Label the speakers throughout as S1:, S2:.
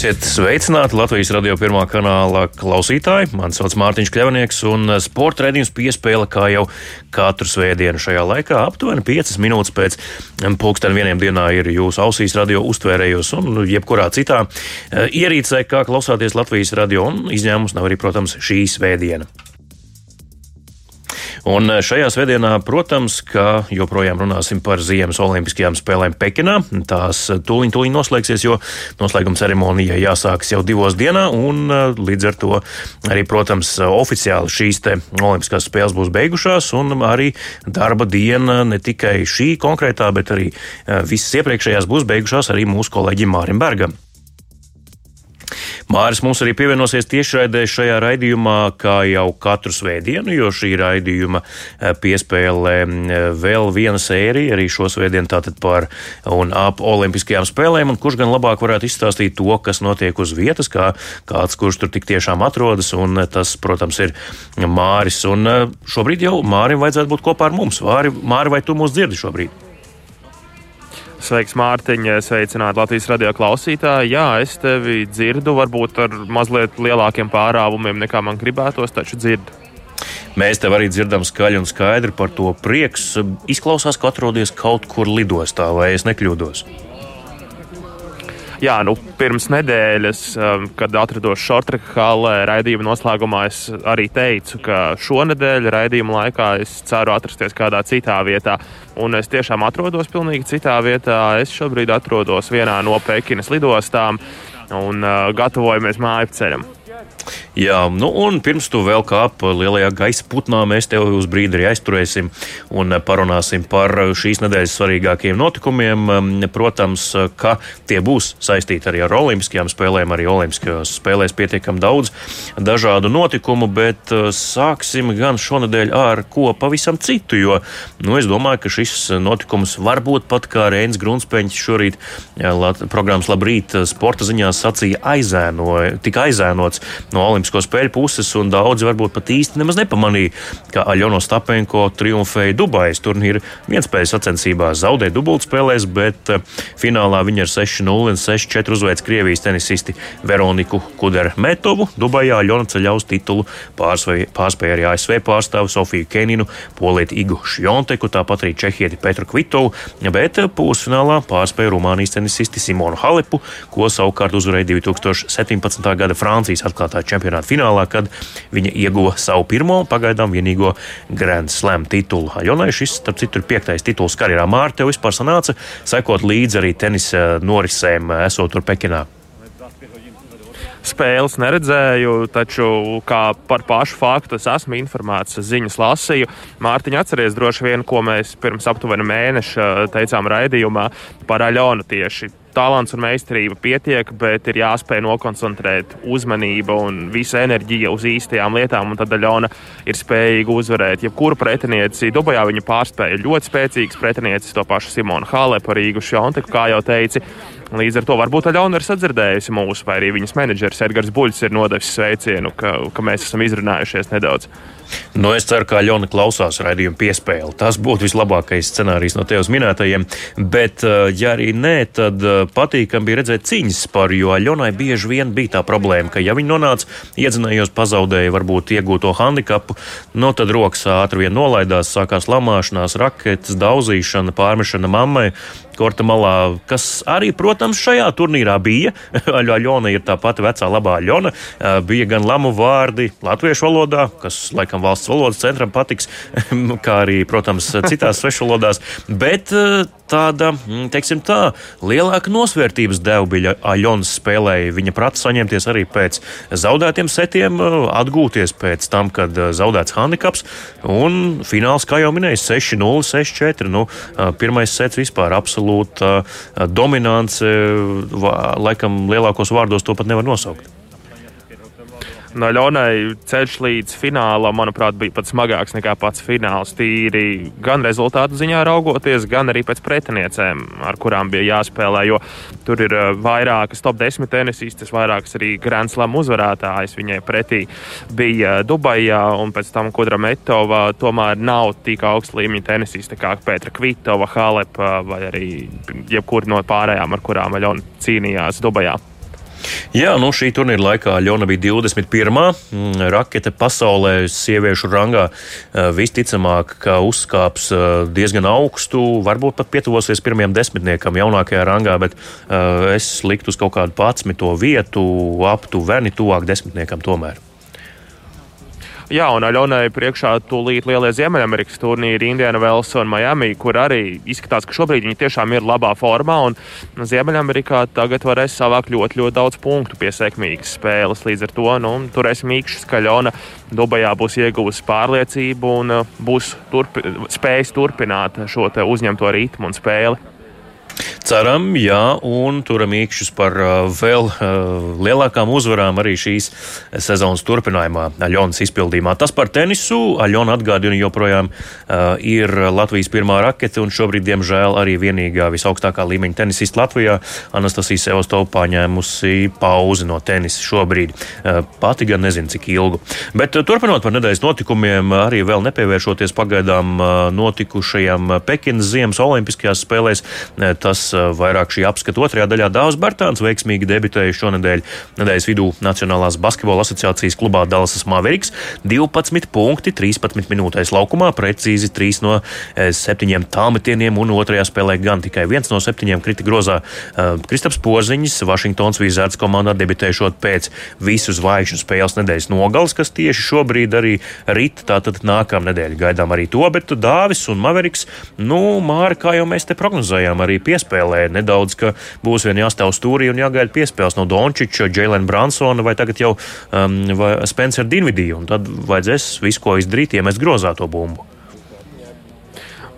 S1: Esiet sveicināti Latvijas radio pirmā kanāla klausītāji. Mani sauc Mārtiņš Kļavnieks, un sporta redzējums piespēle kā jau katru svētdienu šajā laikā. Aptuveni 5 minūtes pēc pulksten vieniem dienā ir jūsu ausīs radio uztvērējos un jebkurā citā eh, ierīcē, kā klausāties Latvijas radio, un izņēmums nav arī, protams, šī svētdiena. Un eh, šajā svētdienā, protams, ka joprojām runāsim par Ziemas Olimpiskajām spēlēm Pekinā. Tās eh, tūlīt, tūlīt noslēgsies, jo noslēguma ceremonija jāsākas jau divos dienā, un eh, līdz ar to arī, protams, oficiāli šīs Olimpiskās spēles būs beigušās, un arī darba diena ne tikai šī konkrētā, bet arī visas iepriekšējās būs beigušās arī mūsu kolēģim Mārim Bergam. Māris mums arī pievienosies tiešraidē šajā raidījumā, kā jau katru svētdienu, jo šī raidījuma eh, piespēlē eh, vēl viena sērija arī šo svētdienu tātad par un ap olimpiskajām spēlēm, un kurš gan labāk varētu izstāstīt to, kas notiek uz vietas, kā kāds, kurš tur tik tiešām atrodas, un eh, tas, protams, ir Māris. Un šobrīd jau Mārim vajadzētu būt kopā ar mums. Māri, Māri vai tu mūs dzirdi šobrīd?
S2: Sveiks, Mārtiņ, sveicināti Latvijas radio klausītāji. Jā, es tevi dzirdu, varbūt ar mazliet lielākiem pārāvumiem nekā man gribētos, taču dzirdu.
S1: Mēs tev arī dzirdam skaļi un skaidri par to prieks. Izklausās, ka atrodies kaut kur lidostā, vai es nekļūdos?
S2: Jā, nu, pirms nedēļas, um, kad atrados Šortreka halē, raidījuma noslēgumā, es arī teicu, ka šonadēļ raidījuma laikā es ceru atrasties kādā citā vietā. Un es tiešām atrodos pilnīgi citā vietā. Es šobrīd atrodos vienā no Pekinas lidostām un uh, gatavojamies māju ceļam.
S1: Jā, nu un pirms tu vēl kāp lielajā gaisa putnā, mēs tevi uz brīdi arī aizturēsim un parunāsim par šīs nedēļas svarīgākiem notikumiem. Protams, ka tie būs saistīti arī ar Olimpiskajām spēlēm, arī Olimpiskajās spēlēs pietiekami daudz dažādu notikumu, bet uh, sāksim gan šonadēļ ar ko pavisam citu, jo nu, es domāju, ka šis notikums varbūt pat kā Reinis Grunspeņš šorīt lat, programmas Labrīt sporta ziņās sacīja aizēnoja, tika aizēnots no Olimpisko spēļu puses, un daudzi varbūt pat īsti nemaz nepamanīja, ka Aļona Stapenko triumfēja Dubajas turnīra vienspējas sacensībās, zaudēja dubultspēlēs, bet eh, finālā viņa ar 6-0 un 6-4 uzveic Krievijas tenisisti Veroniku Kudermetovu. Dubajā Aļona ceļā uz titulu pārspēja arī ASV pārstāvu Sofiju Keninu, Polieti Igu Šjonteku, tāpat arī Čehieti Petru Kvitovu, bet pusfinālā pārspēja Rumānijas tenisisti Simonu Halepu, ko savukārt uzvarēja 2017. gada Francijas atklātā čempionāta finālā, kad viņa ieguva savu pirmo, pagaidām vienīgo Grand Slam titulu. Aļonai šis, starp citu, ir piektais tituls karjerā. Mārta tev vispār sanāca sekot līdzi arī tenisa norisēm, esot tur Pekinā
S2: spēles neredzēju, taču par pašu faktu es esmu informēts, ziņas lasīju. Mārtiņa atceries droši vien, ko mēs pirms aptuveni mēneša teicām raidījumā par Aļonu tieši talants un meistarība pietiek, bet ir jāspēj nokoncentrēt uzmanība un visa enerģija uz īstajām lietām, tad Aļona ir spējīga uzvarēt jebkuru pretinieci. Dubajā viņa pārspēja ļoti spēcīgs pretiniecis, to pašu Simonu Hālepu, Rīgu Šonteku, kā jau teici. Līdz ar to varbūt Aļona ir sadzirdējusi mūsu, vai arī viņas menedžeris Edgars Buļs ir nodevis sveicienu, ka, ka mēs esam izrunājušies nedaudz.
S1: Nu, es ceru, ka Aļona klausās raidījumu piespēli. Tas būtu vislabākais scenārijs no tevis minētajiem. Bet, eh, ja arī nē, tad eh, patīkami bija redzēt cīņas par, jo Aļonai bieži vien bija tā problēma, ka ja viņi nonāca, iedzinājos, pazaudēja varbūt iegūto handikapu, no nu, tad rokas ātri vien nolaidās, sākās lamāšanās, raketas, daudzīšana, pārmešana mammai korta malā, kas arī, protams, šajā turnīrā bija. Aļona ir tā pati vecā labā Aļona. Bija gan lamu vārdi latviešu valodā, kas laikam valsts valodas centram patiks, kā arī, protams, citās svešvalodās. Bet tāda, mm, teiksim tā, lielāka nosvērtības deva bija Aļonas spēlēji. Viņa prata saņemties arī pēc zaudētiem setiem, atgūties pēc tam, kad zaudēts handikaps. Un fināls, kā jau minēju, 6-0, 6-4. Nu, pirmais sets vispār absolūta dominance. Laikam lielākos vārdos to pat nevar nosaukt.
S2: No Ļonai ceļš līdz finālam, manuprāt, bija pat smagāks nekā pats fināls. Tīri gan rezultātu ziņā raugoties, gan arī pēc pretiniecēm, ar kurām bija jāspēlē. Jo tur ir eh, vairākas top 10 tenisistas, vairākas arī Grand Slam uzvarētājas. Viņai pretī bija Dubajā, un pēc tam Kudrametova tomēr nav tik augsta līmeņa tenisista kā Petra Kvitova, Halepa vai arī jebkura no pārējām, ar kurām Aļona cīnījās Dubajā.
S1: Jā, nu šī turnīra laikā Ļona bija 21. Mm, rakete pasaulē, sieviešu rangā. Eh, visticamāk, ka uzkāps eh, diezgan augstu, varbūt pat pietuvosies pirmajam desmitniekam jaunākajā rangā, bet uh, es liktu uz kaut kādu 11. vietu, aptuveni tuvāk desmitniekam tomēr.
S2: Jā, un Aļonai priekšā tūlīt lielie Ziemeļamerikas turnīri, Indiana Wells un Miami, kur arī izskatās, ka šobrīd viņi tiešām ir labā formā. Ziemeļamerikā tagad varēs savākt ļoti, ļoti daudz punktu pie sekmīgas spēles. Līdz ar to nu, turēsim īkšķis, ka Aļona Dubajā būs ieguvusi pārliecību un uh, būs turpi, spējis turpināt šo uzņemto ritmu un spēli.
S1: Ceram, jā, un turam īkšķus par vēl lielākām uzvarām arī šīs sezonas turpinājumā Aļonas izpildījumā. Tas par tenisu. Aļona atgādina joprojām ir Latvijas pirmā rakete un šobrīd, diemžēl, arī vienīgā visaugstākā līmeņa tenisista Latvijā. Anastasija Sevastova paņēmusi pauzi no tenisa šobrīd. Pati gan nezinu, cik ilgu. Bet turpinot par nedēļas notikumiem, arī vēl nepievēršoties pagaidām notikušajām Pekinas ziemas olimpiskajās spēlēs. Tas vairāk šī apskata otrajā daļā. Dāvs Bērtāns veiksmīgi debitēja šonadēļ nedēļas vidū Nacionālās basketbola asociācijas klubā Dallas Mavericks. 12 punkti 13 minūtēs laukumā, precīzi 3 no 7 eh, tālmetieniem un otrajā spēlē gan tikai viens no 7 krita grozā. Uh, Kristaps Porziņš, Vašingtons Wizards komandā debitēšot pēc visu zvaigžņu spēles nedēļas nogales, kas tieši šobrīd arī rīt, tātad nākamā nedēļa gaidām arī to, bet Dāvis un Mavericks, nu, Māri, kā jau mēs te prognozējām, arī piespēlē nedaudz, ka būs vien jāstāv stūrī un jāgaida piespēles no Dončiča, Jēlena Bransona vai tagad jau um, Spencer Dinvidija. Tad vajadzēs visu, ko izdarīt, iemest grozā to bumbu.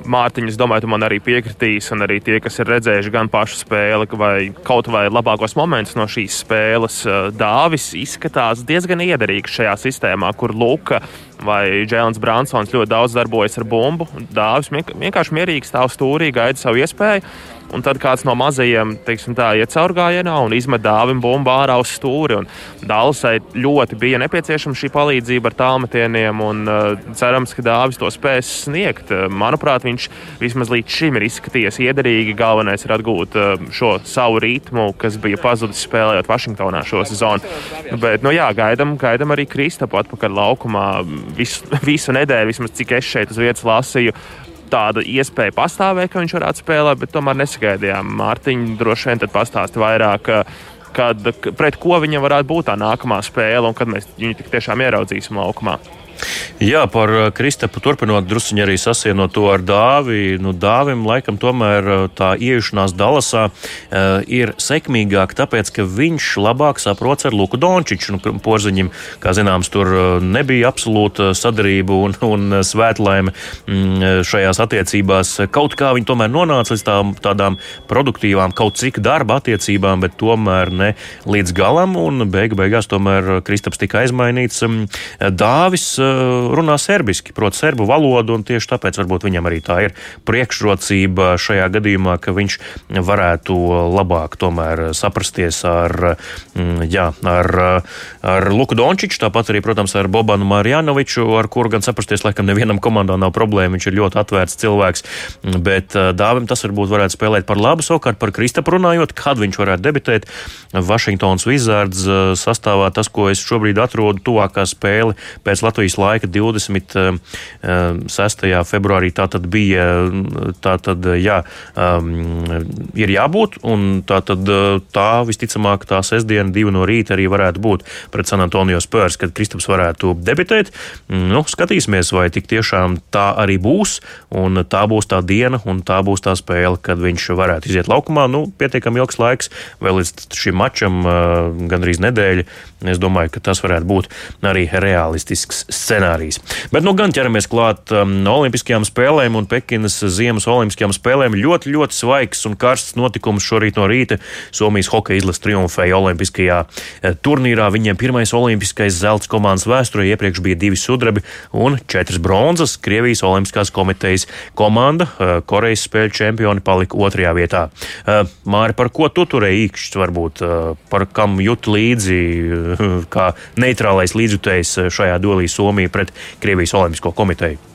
S2: Mārtiņš, domāju, tu man arī piekritīs, un arī tie, kas ir redzējuši gan pašu spēli, vai kaut vai labākos momentus no šīs spēles, uh, Dāvis izskatās diezgan iederīgs šajā sistēmā, kur Luka vai Jēlins Bransons ļoti daudz darbojas ar bumbu. Dāvis vienkārši mierīgi stāv stūrī, gaida savu iespēju un tad kāds no mazajiem teiksim, tā, iet caurgājienā un izmet dāvim bumbu ārā uz stūri. Dālasai ļoti bija nepieciešama šī palīdzība ar tālmetieniem, un uh, cerams, ka dāvis to spēs sniegt. Uh, manuprāt, viņš vismaz līdz šim ir izskatījies iederīgi. Galvenais ir atgūt uh, šo savu ritmu, kas bija pazudis spēlējot Vašingtonā šo sezonu. Bet, nu jā, gaidam, gaidam arī Kristapu atpakaļ laukumā visu, visu nedēļu, vismaz cik es šeit uz vietas lasīju tāda iespēja pastāvēja, ka viņš varētu spēlēt, bet tomēr nesagaidījām. Mārtiņa droši vien tad pastāsta vairāk. Kad, pret ko viņam varētu būt tā nākamā spēle un kad mēs viņu tiešām ieraudzīsim laukumā.
S1: Jā, par uh, Kristapu turpinot druskuļi arī sasienot to ar Dāvi. Nu, Dāvim laikam tomēr uh, tā iejušanās Dalasā uh, ir sekmīgāka, tāpēc ka viņš labāk saprotas ar Luku Dončiču. Nu, Porziņam, kā zināms, tur nebija absolūta sadarība un, un svētlaime mm, šajās attiecībās. Kaut kā viņi tomēr nonāca līdz tām, tādām produktīvām, kaut cik darba attiecībām, bet tomēr ne līdz galam. Un beigu beigās tomēr Kristaps tika aizmainīts. Mm, Dāvis runā serbiski, proti, serbu valodu, un tieši tāpēc varbūt viņam arī tā ir priekšrocība šajā gadījumā, ka viņš varētu labāk tomēr saprasties ar, mm, jā, ar, ar Luku Dončiču, tāpat arī, protams, ar Bobanu Marjanoviču, ar kuru gan saprasties, laikam nevienam komandā nav problēma, viņš ir ļoti atvērts cilvēks, bet Dāvim tas varbūt varētu spēlēt par labu, savukārt par Kristapu runājot, kad viņš varētu debitēt Vašingtons Wizards sastāvā tas, ko es šobrīd atrodu tuvākā spēle pēc Latvijas laika 26. Eh, februārī tā tad bija, tā tad, jā, um, ir jābūt, un tā tad tā visticamāk tā sestdiena divi no rīta arī varētu būt pret San Antonio Spurs, kad Kristaps varētu debitēt. Nu, skatīsimies, vai tik tiešām tā arī būs, un tā būs tā diena, un tā būs tā spēle, kad viņš varētu iziet laukumā. Nu, pietiekami ilgs laiks vēl līdz šim mačam, gandrīz nedēļa. Es domāju, ka tas varētu būt arī realistisks scenārijs. Bet nu gan ķeramies klāt um, Olimpiskajām spēlēm un Pekinas ziemas Olimpiskajām spēlēm. Ļoti, ļoti svaigs un karsts notikums šorīt no rīta. Somijas hokeja izlase triumfēja Olimpiskajā eh, turnīrā. Viņiem pirmais olimpiskais zelts komandas vēsturē iepriekš bija divi sudrabi un četras bronzas. Krievijas Olimpiskās komitejas komanda, eh, Korejas spēļu čempioni, palika otrajā vietā. Eh, Māri, par ko tu turēji īkšķis, varbūt par kam jūt līdzi, kā neitrālais līdzjutējs šajā duelī Somija pret Krievijas Olimpisko komiteju?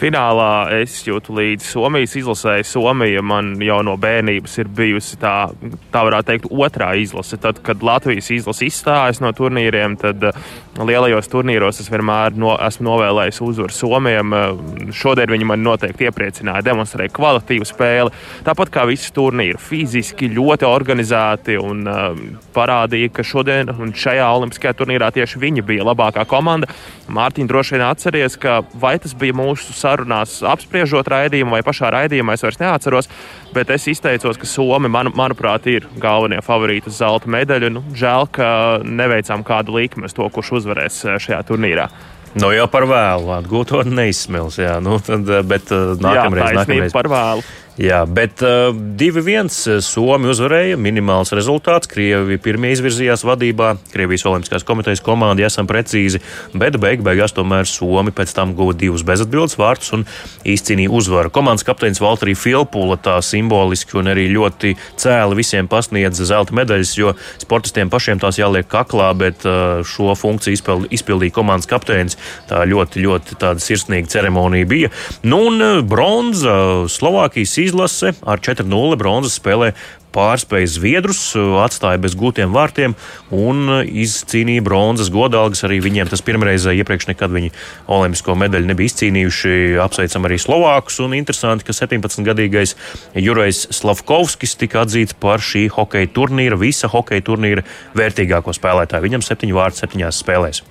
S2: Finālā es jūtu līdzi Somijas izlasēji. Somija man jau no bērnības ir bijusi tā, tā varētu teikt, otrā izlase. Tad, kad Latvijas izlase izstājas no turnīriem, tad uh, lielajos turnīros es vienmēr no, esmu novēlējis uzvaru Somijam. Uh, šodien viņi man noteikti iepriecināja, demonstrēja kvalitatīvu spēli. Tāpat kā visi turnīri, fiziski ļoti organizēti un uh, parādīja, ka šodien un šajā olimpiskajā turnīrā tieši viņi bija labākā komanda. Mārtiņ, droši vien atceries, ka vai tas bija mūsu sarunās apspriežot raidījumu vai pašā raidījumā, es vairs neatceros. Bet es izteicos, ka Somija, man, manuprāt, ir galvenie favorīti uz zelta medaļu. Nu, žēl, ka neveicām kādu likmi uz to, kurš uzvarēs eh, šajā turnīrā.
S1: Nu, jau par vēlu atgūto neizsmils. Jā, nu, tad, eh, bet eh, nākamreiz, jā, nākamreiz
S2: par vēlu.
S1: Jā, bet uh, 2-1 Somi uzvarēja. Minimāls rezultāts. Krievi pirmie izvirzījās vadībā. Krievijas Olimpiskās komitejas komanda, esam precīzi, bet beig beigās tomēr Somi pēc tam guva divus bezatbildes vārtus un izcīnīja uzvaru. Komandas kapteinis Valtrī Filpula tā simboliski un arī ļoti cēli visiem pasniedza zelta medaļas, jo sportistiem pašiem tās jāliek kaklā, bet uh, šo funkciju izpildīja komandas kapteinis. Tā ļoti, ļoti tāda sirsnīga ceremonija bija. Nu, un uh, bronza Slovākijas izlaiž izlase ar 4-0 bronzas spēlē pārspēja Zviedrus, atstāja bez gūtiem vārtiem un izcīnīja bronzas godalgas. Arī viņiem tas pirmreiz iepriekš nekad viņi olimpisko medaļu nebija izcīnījuši. Apsveicam arī Slovākus. Un interesanti, ka 17-gadīgais Jurais Slavkovskis tika atzīts par šī hokeja turnīra, visa hokeja turnīra vērtīgāko spēlētāju. Viņam septiņu vārdu septiņās spēlēs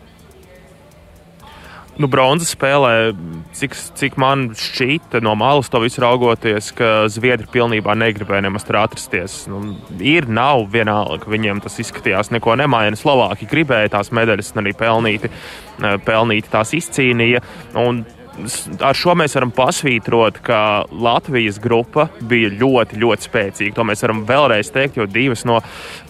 S2: nu, bronzas spēlē, cik, cik man šķita no malas to visu raugoties, ka Zviedri pilnībā negribēja nemaz tur atrasties. Nu, ir, nav vienalga, viņiem tas izskatījās neko nemaina. Slovāki gribēja tās medaļas arī pelnīti, eh, pelnīti tās izcīnīja. Un ar šo mēs varam pasvītrot, ka Latvijas grupa bija ļoti, ļoti spēcīga. To mēs varam vēlreiz teikt, jo divas no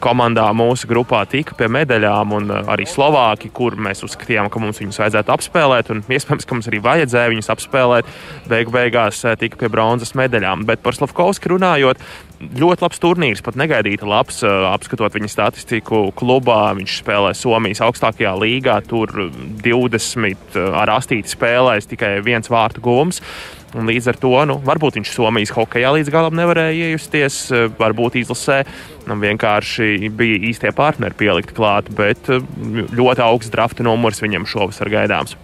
S2: komandām mūsu grupā tika pie medaļām, un uh, arī Slovāki, kur mēs uzskatījām, ka mums viņus vajadzētu apspēlēt, un iespējams, ka mums arī vajadzēja viņus apspēlēt, beigu beigās uh, tika pie bronzas medaļām. Bet par Slavkovski runājot, ļoti labs turnīrs, pat negaidīti labs. Apskatot viņa statistiku klubā, viņš spēlē Somijas augstākajā līgā. Tur 20 ar astīti spēlēs tikai viens vārtu gūms. Un līdz ar to nu, varbūt viņš Somijas hokeja līdz galam nevarēja iejusties, varbūt izlasē vienkārši bija īstie partneri pielikti klāt, bet ļoti augsts drafta numurs viņam šovasar gaidāms.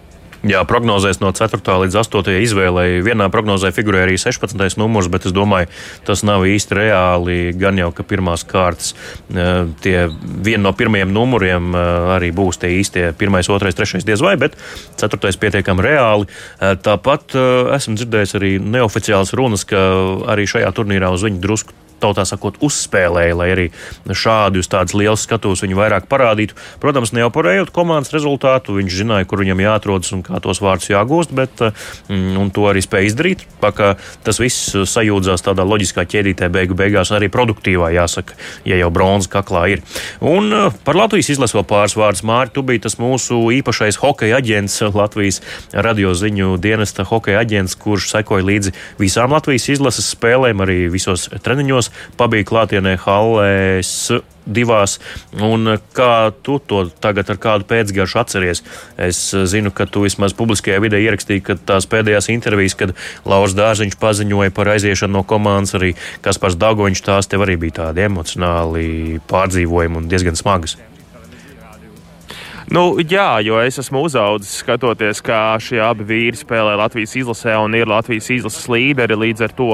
S1: Jā, prognozēs no 4. līdz 8. izvēlei. Vienā prognozē figurēja arī 16. numurs, bet es domāju, tas nav īsti reāli. Gan jau, ka pirmās kārtas, e, tie viena no pirmajiem numuriem e, arī būs tie īstie pirmais, otrais, trešais diez vai, bet ceturtais pietiekami reāli. E, tāpat esmu dzirdējis arī neoficiāls runas, ka arī šajā turnīrā uz viņu drusku tautā sakot, uzspēlēja, lai arī šādi uz tādas lielas skatuves viņu vairāk parādītu. Protams, neoporējot komandas rezultātu, viņš zināja, kur viņam jāatrodas un kā tos vārdus jāgūst, bet mm, to arī spēja izdarīt. Pakā tas viss sajūdzās tādā loģiskā ķēdītē, beigu beigās arī produktīvā, jāsaka, ja jau bronzas kaklā ir. Un eh, par Latvijas izlasu vēl pāris vārdus. Mārķis, tu biji tas mūsu īpašais hokeja aģents, Latvijas radio ziņu dienesta hokeja aģents, kurš sekoja līdzi visām Latvijas izlases spēlēm, arī visos treniņos spēlēs, pabija klātienē Hallēs divās. Un kā tu to tagad ar kādu pēcgaršu atceries? Es zinu, ka tu vismaz publiskajā vidē ierakstīji, ka tās pēdējās intervijas, kad Lauris Dārziņš paziņoja par aiziešanu no komandas, arī Kaspars Dagoņš, tās tev arī bija tādi emocionāli pārdzīvojumi un diezgan smagas.
S2: Nu, jā, jo es esmu uzaugusi skatoties, kā šie abi vīri spēlē Latvijas izlasē un ir Latvijas izlases līderi. Līdz ar to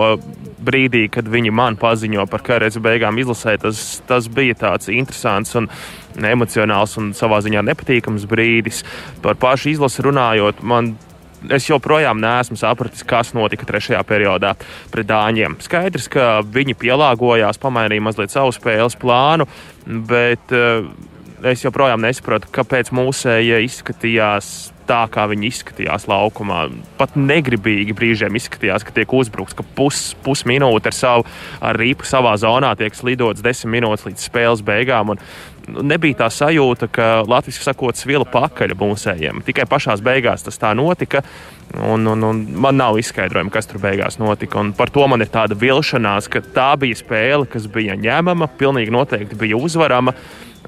S2: brīdī, kad viņi man paziņo par karjeras beigām izlasē, tas, tas bija tāds interesants un emocionāls un savā ziņā nepatīkams brīdis. Par pašu izlasi runājot, man es joprojām neesmu sapratis, kas notika trešajā periodā pret Dāņiem. Skaidrs, ka viņi pielāgojās, pamainīja mazliet savu spēles plānu, bet uh, es joprojām nesaprotu, kāpēc mūsējie izskatījās tā, kā viņi izskatījās laukumā. Pat negribīgi brīžiem izskatījās, ka tiek uzbrukts, ka pus, pusminūte ar savu ar rīpu savā zonā tiek slidots desmit minūtes līdz spēles beigām. Un, nu, nebija tā sajūta, ka Latvijas sakot, svila pakaļ mūsējiem. Tikai pašās beigās tas tā notika. Un, un, un man nav izskaidrojuma, kas tur beigās notika. Un par to man ir tāda vilšanās, ka tā bija spēle, kas bija ņemama, pilnīgi noteikti bija uzvarama.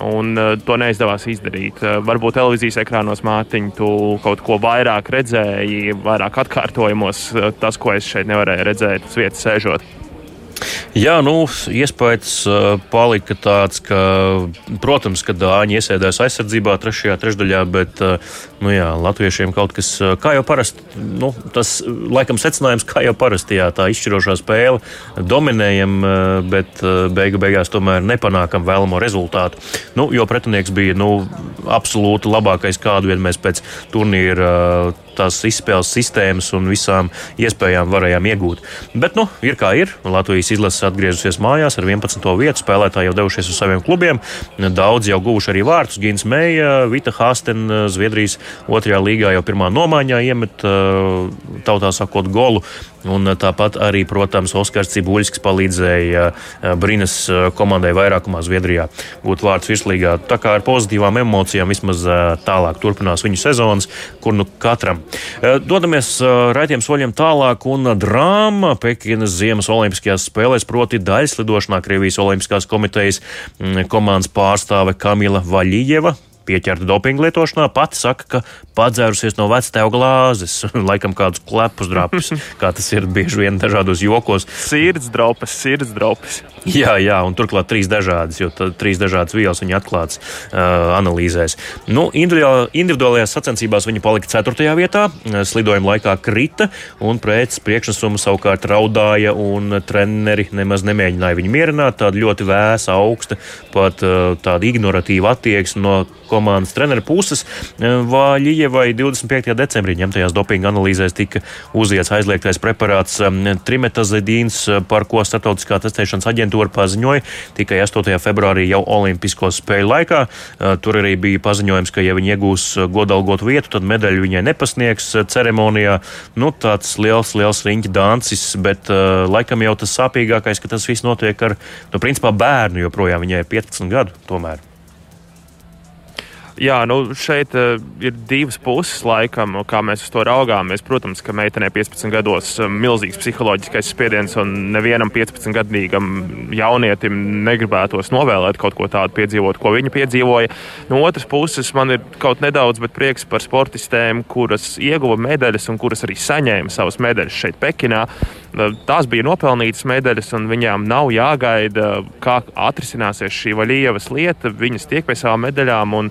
S2: Un uh, to neizdevās izdarīt. Uh, varbūt televīzijas ekrānos mātiņu tu kaut ko vairāk redzēji, vairāk atkārtojumos, uh, tas, ko es šeit nevarēju redzēt, uz vietas sēžot.
S1: Jā, nu, iespējas uh, palika tāds, ka, protams, ka Dāņi iesēdās aizsardzībā trešajā trešdaļā, bet uh, nu, jā, latviešiem kaut kas, kā jau parasti, nu, tas laikam secinājums, kā jau parasti, jā, tā izšķirošā spēle, dominējam, bet beigu beigās tomēr nepanākam vēlamo rezultātu. Nu, jo pretinieks bija nu, absolūti labākais, kādu vien mēs pēc turnīra tās izspēles sistēmas un visām iespējām varējām iegūt. Bet, nu, ir kā ir. Latvijas izlase atgriezusies mājās ar 11. vietu. Spēlētāji jau devušies uz saviem klubiem. Daudz jau guvuši arī vārtus. Gins Meija, Vita Hasten, Zviedrijas otrajā līgā jau pirmā nomaiņā iemet tautā sakot golu. Un tāpat arī, protams, Oskars Cibuļskis palīdzēja Brinas komandai vairākumā Zviedrijā gūt vārdus virslīgā. Tā kā ar pozitīvām emocijām vismaz tālāk turpinās viņu sezonas, kur nu katram Eh, dodamies eh, raidījuma soļiem tālāk, un drāma Pekinas Ziemas Olimpiskajās spēlēs, proti daļslidošanā Krievijas Olimpiskās komitejas mm, komandas pārstāve Kamila Vaļījeva pieķerta dopinga lietošanā, pati saka, ka padzērusies no vectēva glāzes, laikam kādus klepus drapus, kā tas ir bieži vien dažādos jokos.
S2: Sirds drapes, sirds drapes.
S1: Jā, jā, un turklāt trīs dažādas, jo trīs dažādas vielas viņa atklāts uh, analīzēs. Nu, individuālajās sacensībās viņa palika 4. vietā, slidojuma laikā krita, un pēc priekšnesuma savukārt raudāja, un treneri nemaz nemēģināja viņu mierināt. Tāda ļoti vēsa, augsta, pat uh, tāda ignoratīva attieksme no komandas treneru puses. Vaļievai 25. decembrī ņemtajās dopinga analīzēs tika uziets aizliegtais preparāts trimetazidīns, par ko Startautiskā testēšanas aģentūra paziņoja tikai 8. februārī jau Olimpisko spēļu laikā. Tur arī bija paziņojums, ka, ja viņi iegūs godalgotu vietu, tad medaļu viņai nepasniegs ceremonijā. Nu, tāds liels, liels riņķa dāncis, bet laikam jau tas sāpīgākais, ka tas viss notiek ar, nu, principā bērnu, joprojām viņai ir 15 gadu tomēr.
S2: Jā, nu šeit uh, ir divas puses, laikam, kā mēs uz to raugāmies. Protams, ka meitenei 15 gados ir uh, milzīgs psiholoģiskais spiediens, un nevienam 15-gadīgam jaunietim negribētos novēlēt kaut ko tādu piedzīvot, ko viņa piedzīvoja. No otras puses, man ir kaut nedaudz prieks par sportistēm, kuras ieguva medaļas un kuras arī saņēma savas medaļas šeit, Pekinā. Tās bija nopelnītas medaļas, un viņām nav jāgaida, kā atrisināsies šī vaļīvas lieta. Viņas tiek pie savām medaļām. Un,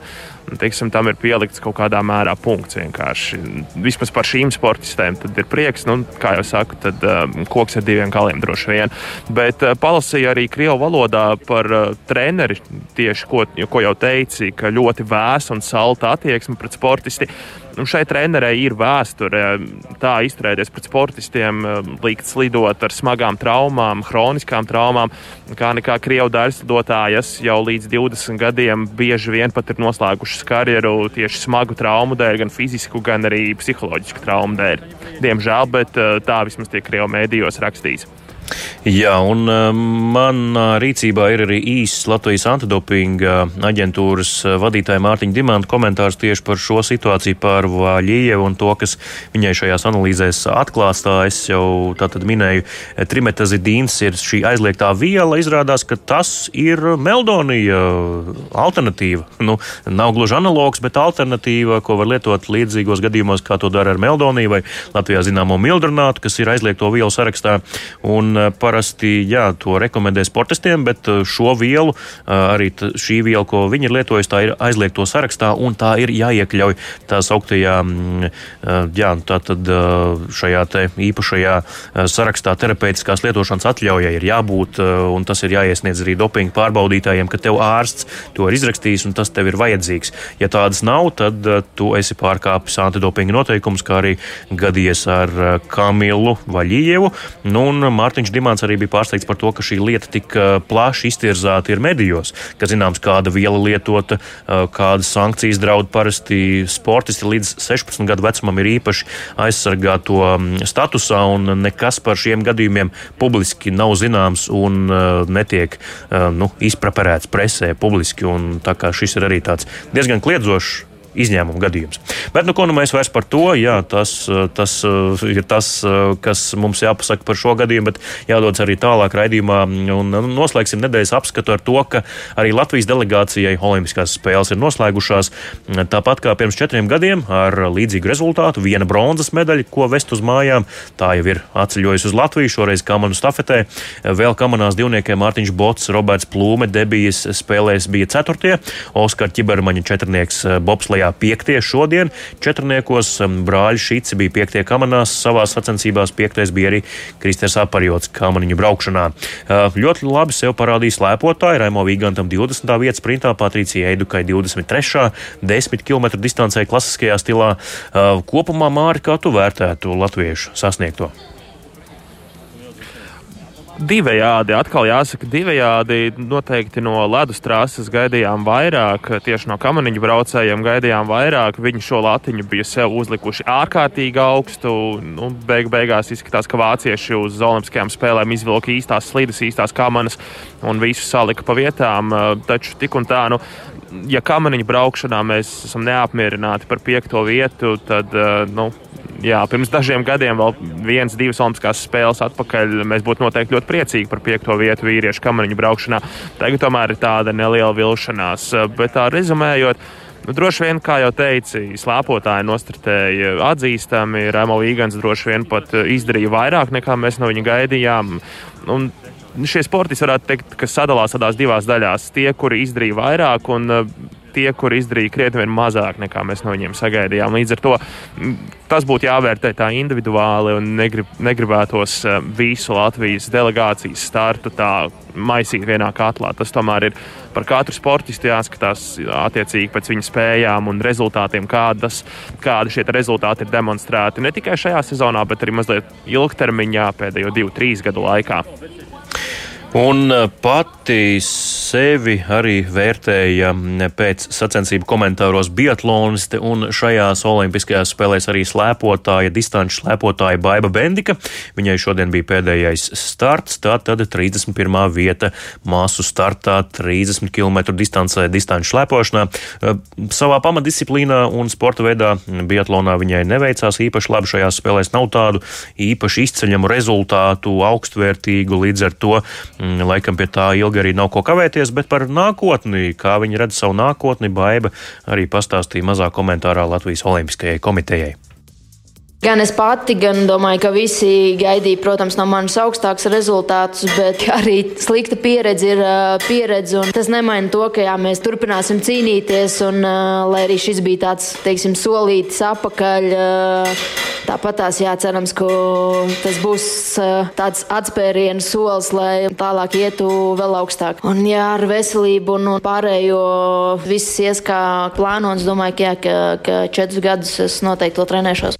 S2: teiksim, tam ir pielikts kaut kādā mērā punkts. Vienkārši. Vismaz par šīm sportistēm ir prieks. Nu, kā jau saku, tad um, koks ar diviem galiem droši vien. Bet uh, palasīju arī krievu valodā par uh, treneri, tieši ko, ko jau teici, ka ļoti vēsa un salta attieksme pret sportisti. Un šai trenerei ir vēsture tā izturēties pret sportistiem, likt slidot ar smagām traumām, hroniskām traumām, kā nekā krievu daļslidotājas jau līdz 20 gadiem bieži vien pat ir noslēgušas karjeru tieši smagu traumu dēļ, gan fizisku, gan arī psiholoģisku traumu dēļ. Diemžēl, bet tā vismaz tiek krievu mēdījos rakstīts.
S1: Jā, un um, manā rīcībā ir arī īsts Latvijas antidopinga aģentūras uh, vadītāja Mārtiņa Dimanta komentārs tieši par šo situāciju par Vaļievu un to, kas viņai šajās analīzēs atklāts. Tā es jau tātad minēju, trimetazidīns ir šī aizliegtā viela. Izrādās, ka tas ir meldonija alternatīva. Nu, nav gluži analogs, bet alternatīva, ko var lietot līdzīgos gadījumos, kā to dara ar meldoniju vai Latvijā zināmo mildrunātu, kas ir aizliegto vielu sarakstā. Un Eh, parasti jā, to rekomendē sportistiem, bet eh, šo vielu, eh, arī šī viela, ko viņi ir lietojusi, tā ir aizliegto sarakstā un tā ir jāiekļauj tā sauktajā, mm, jā, tā tad šajā te īpašajā sarakstā terapeitiskās lietošanas atļaujai ir jābūt, un tas ir jāiesniedz arī dopinga pārbaudītājiem, ka tev ārsts to ir izrakstījis un tas tev ir vajadzīgs. Ja tādas nav, tad tu esi pārkāpis antidopinga noteikumus, kā arī gadījies ar Kamilu Vaļījevu. Nu, un Mārtiņš Dimants arī bija pārsteigts par to, ka šī lieta tik plaši iztirzāta ir medijos, ka zināms, kāda viela lietota, kādas sankcijas draud parasti sportisti līdz 16 gadu vecumam ir īpaši aizsargāto statusā, un nekas par šiem gadījumiem publiski nav zināms un netiek nu, izpraperēts presē publiski. Tā kā šis ir arī tāds diezgan kliedzošs izņēmuma gadījums. Bet nu, ko nu mēs vairs par to? Jā, tas, tas uh, ir tas, uh, kas mums jāpasaka par šo gadījumu, bet jādodas arī tālāk raidījumā. Un nu, noslēgsim nedēļas apskatu ar to, ka arī Latvijas delegācijai Olimpiskās spēles ir noslēgušās. Tāpat kā pirms četriem gadiem ar līdzīgu rezultātu, viena bronzas medaļa, ko vest uz mājām. Tā jau ir atceļojusi uz Latviju, šoreiz kamanu stafetē. Vēl kamanās divniekiem Mārtiņš Bots, Roberts Plūme debijas spēlēs bija ceturtie, Oskar Čibermaņa četrnieks Bobslajā Latvijā piektie šodien. Četrniekos brāļi Šīci bija piektie kamanās, savā sacensībās piektais bija arī Kristers Aparjots kamaniņu braukšanā. Ļoti labi sev parādīja slēpotāji, Raimo Vīgantam 20. vietas sprintā, Patricija Eidukai 23. 10 km distancē klasiskajā stilā. Kopumā Māri, kā tu vērtētu latviešu sasniegto?
S2: Divējādi. Atkal jāsaka, divējādi. Noteikti no ledus trases gaidījām vairāk, tieši no kamaniņu braucējiem gaidījām vairāk. Viņi šo latiņu bija sev uzlikuši ārkārtīgi augstu. Nu, beig beigās izskatās, ka vācieši uz Olimpiskajām spēlēm izvilka īstās slīdes, īstās kamanas un visu salika pa vietām. Taču tik un tā, nu, ja kamaniņu braukšanā mēs esam neapmierināti par piekto vietu, tad nu, jā, pirms dažiem gadiem, vēl viens, divas olimpiskās spēles atpakaļ, mēs būtu noteikti ļoti priecīgi par piekto vietu vīriešu kamariņu braukšanā. Tagad tomēr ir tāda neliela vilšanās. Bet tā rezumējot, Nu, droši vien, kā jau teicu, slēpotāji nostartēja atzīstami. Remo Vīgans droši vien pat izdarīja vairāk nekā mēs no viņa gaidījām. Un šie sportisti varētu teikt, ka sadalās tādās divās daļās. Tie, kuri izdarīja vairāk, un tie, kuri izdarīja krietni mazāk nekā mēs no viņiem sagaidījām. Līdz ar to tas būtu jāvērtē tā individuāli un negrib, negribētos visu Latvijas delegācijas startu tā maisīt vienā katlā. Tas tomēr ir par katru sportistu jāskatās attiecīgi pēc viņa spējām un rezultātiem, kādas, kādi šie rezultāti ir demonstrēti ne tikai šajā sezonā, bet arī mazliet ilgtermiņā pēdējo divu, trīs gadu laikā.
S1: Un e, pati sevi arī vērtēja pēc sacensību komentāros biatloniste un šajās olimpiskajās spēlēs arī slēpotāja, distanču slēpotāja Baiba Bendika. Viņai šodien bija pēdējais starts, tā tad 31. vieta māsu startā 30 km distancē distanču slēpošanā. Savā pamatdisciplīnā un sporta veidā biatlonā viņai neveicās īpaši labi šajās spēlēs, nav tādu īpaši izceļamu rezultātu, augstvērtīgu līdz ar to Mm, laikam pie tā ilgi arī nav ko kavēties, bet par nākotni, kā viņi redz savu nākotni, Baiba arī pastāstīja mazā komentārā Latvijas Olimpiskajai komitejai.
S3: Gan es pati, gan domāju, ka visi gaidīja, protams, no manis augstākus rezultātus, bet arī slikta pieredze ir pieredze. Tas nemaina to, ka jā, mēs turpināsim cīnīties, un lai arī šis bija tāds, teiksim, solītis apakaļ. Tāpat tās jācerams, ka tas būs tāds atspērienu solis, lai tālāk ietu vēl augstāk. Un jā, ar veselību un pārējo viss ies kā plānots. Domāju, ka, jā, ka, ka četrus gadus es noteikti vēl trenēšos.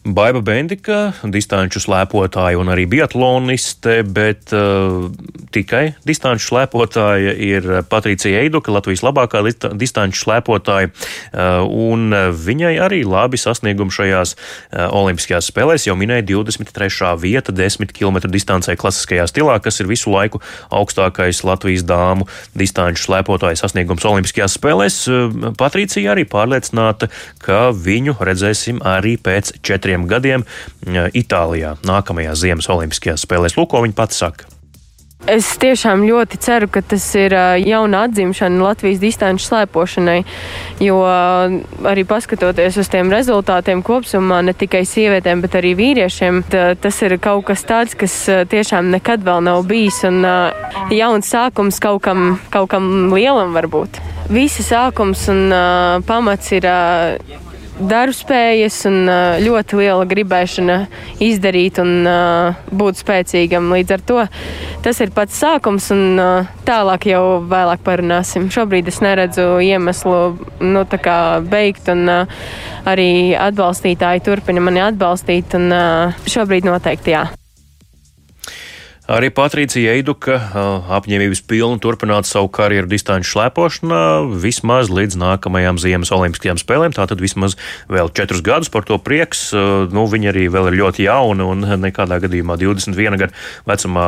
S1: Baiva Bendika, distanču slēpotāja un arī biatloniste, bet uh, tikai distanču slēpotāja ir Patricija Eiduka, Latvijas labākā distanču slēpotāja, uh, un viņai arī labi sasniegumi šajās uh, olimpiskajās spēlēs. Jau minēja 23. vieta 10 km distancē klasiskajā stilā, kas ir visu laiku augstākais Latvijas dāmu distanču slēpotāja sasniegums olimpiskajās spēlēs. Uh, Patricija arī pārliecināta, ka viņu redzēsim arī pēc četriem četriem gadiem Itālijā nākamajās Ziemas Olimpiskajās spēlēs. Lūk, ko viņi pats saka.
S4: Es tiešām ļoti ceru, ka tas ir jauna atzimšana Latvijas distanču slēpošanai, jo arī paskatoties uz tiem rezultātiem kopumā, ne tikai sievietēm, bet arī vīriešiem, tas ir kaut kas tāds, kas tiešām nekad vēl nav bijis un jauns sākums kaut kam, kaut kam lielam varbūt. Visi sākums un pamats ir. Darbspējas un ļoti liela gribēšana izdarīt un būt spēcīgam. Līdz ar to tas ir pats sākums, un tālāk jau vēlāk parunāsim. Šobrīd es neredzu iemeslu nu, beigt, un arī atbalstītāji turpina mani atbalstīt, un šobrīd noteikti jā.
S1: Arī Patricija Eiduka apņēmības pilni turpināt savu karjeru distanču slēpošanā vismaz līdz nākamajām Ziemas Olimpiskajām spēlēm. Tātad vismaz vēl četrus gadus par to prieks. Nu, viņa arī vēl ir ļoti jauna un nekādā gadījumā 21 gadu vecumā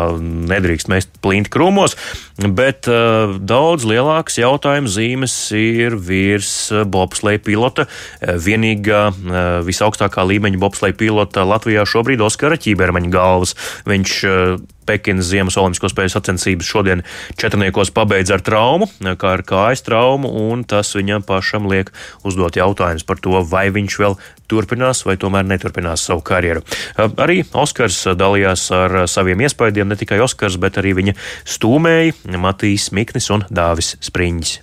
S1: nedrīkst mest plinti krūmos. Bet uh, daudz lielāks jautājums zīmes ir virs bobsleja pilota. Vienīgā uh, visaugstākā līmeņa bobsleja pilota Latvijā šobrīd Oskara Ķībermaņa galvas. Viņš uh, Pekinas Ziemas Olimpisko spēļu sacensības šodien četrniekos pabeidz ar traumu, kā ar kājas traumu, un tas viņam pašam liek uzdot jautājumus par to, vai viņš vēl turpinās vai tomēr neturpinās savu karjeru. Arī Oskars dalījās ar saviem iespaidiem, ne tikai Oskars, bet arī viņa stūmēji Matīs Miknis un Dāvis Spriņģis.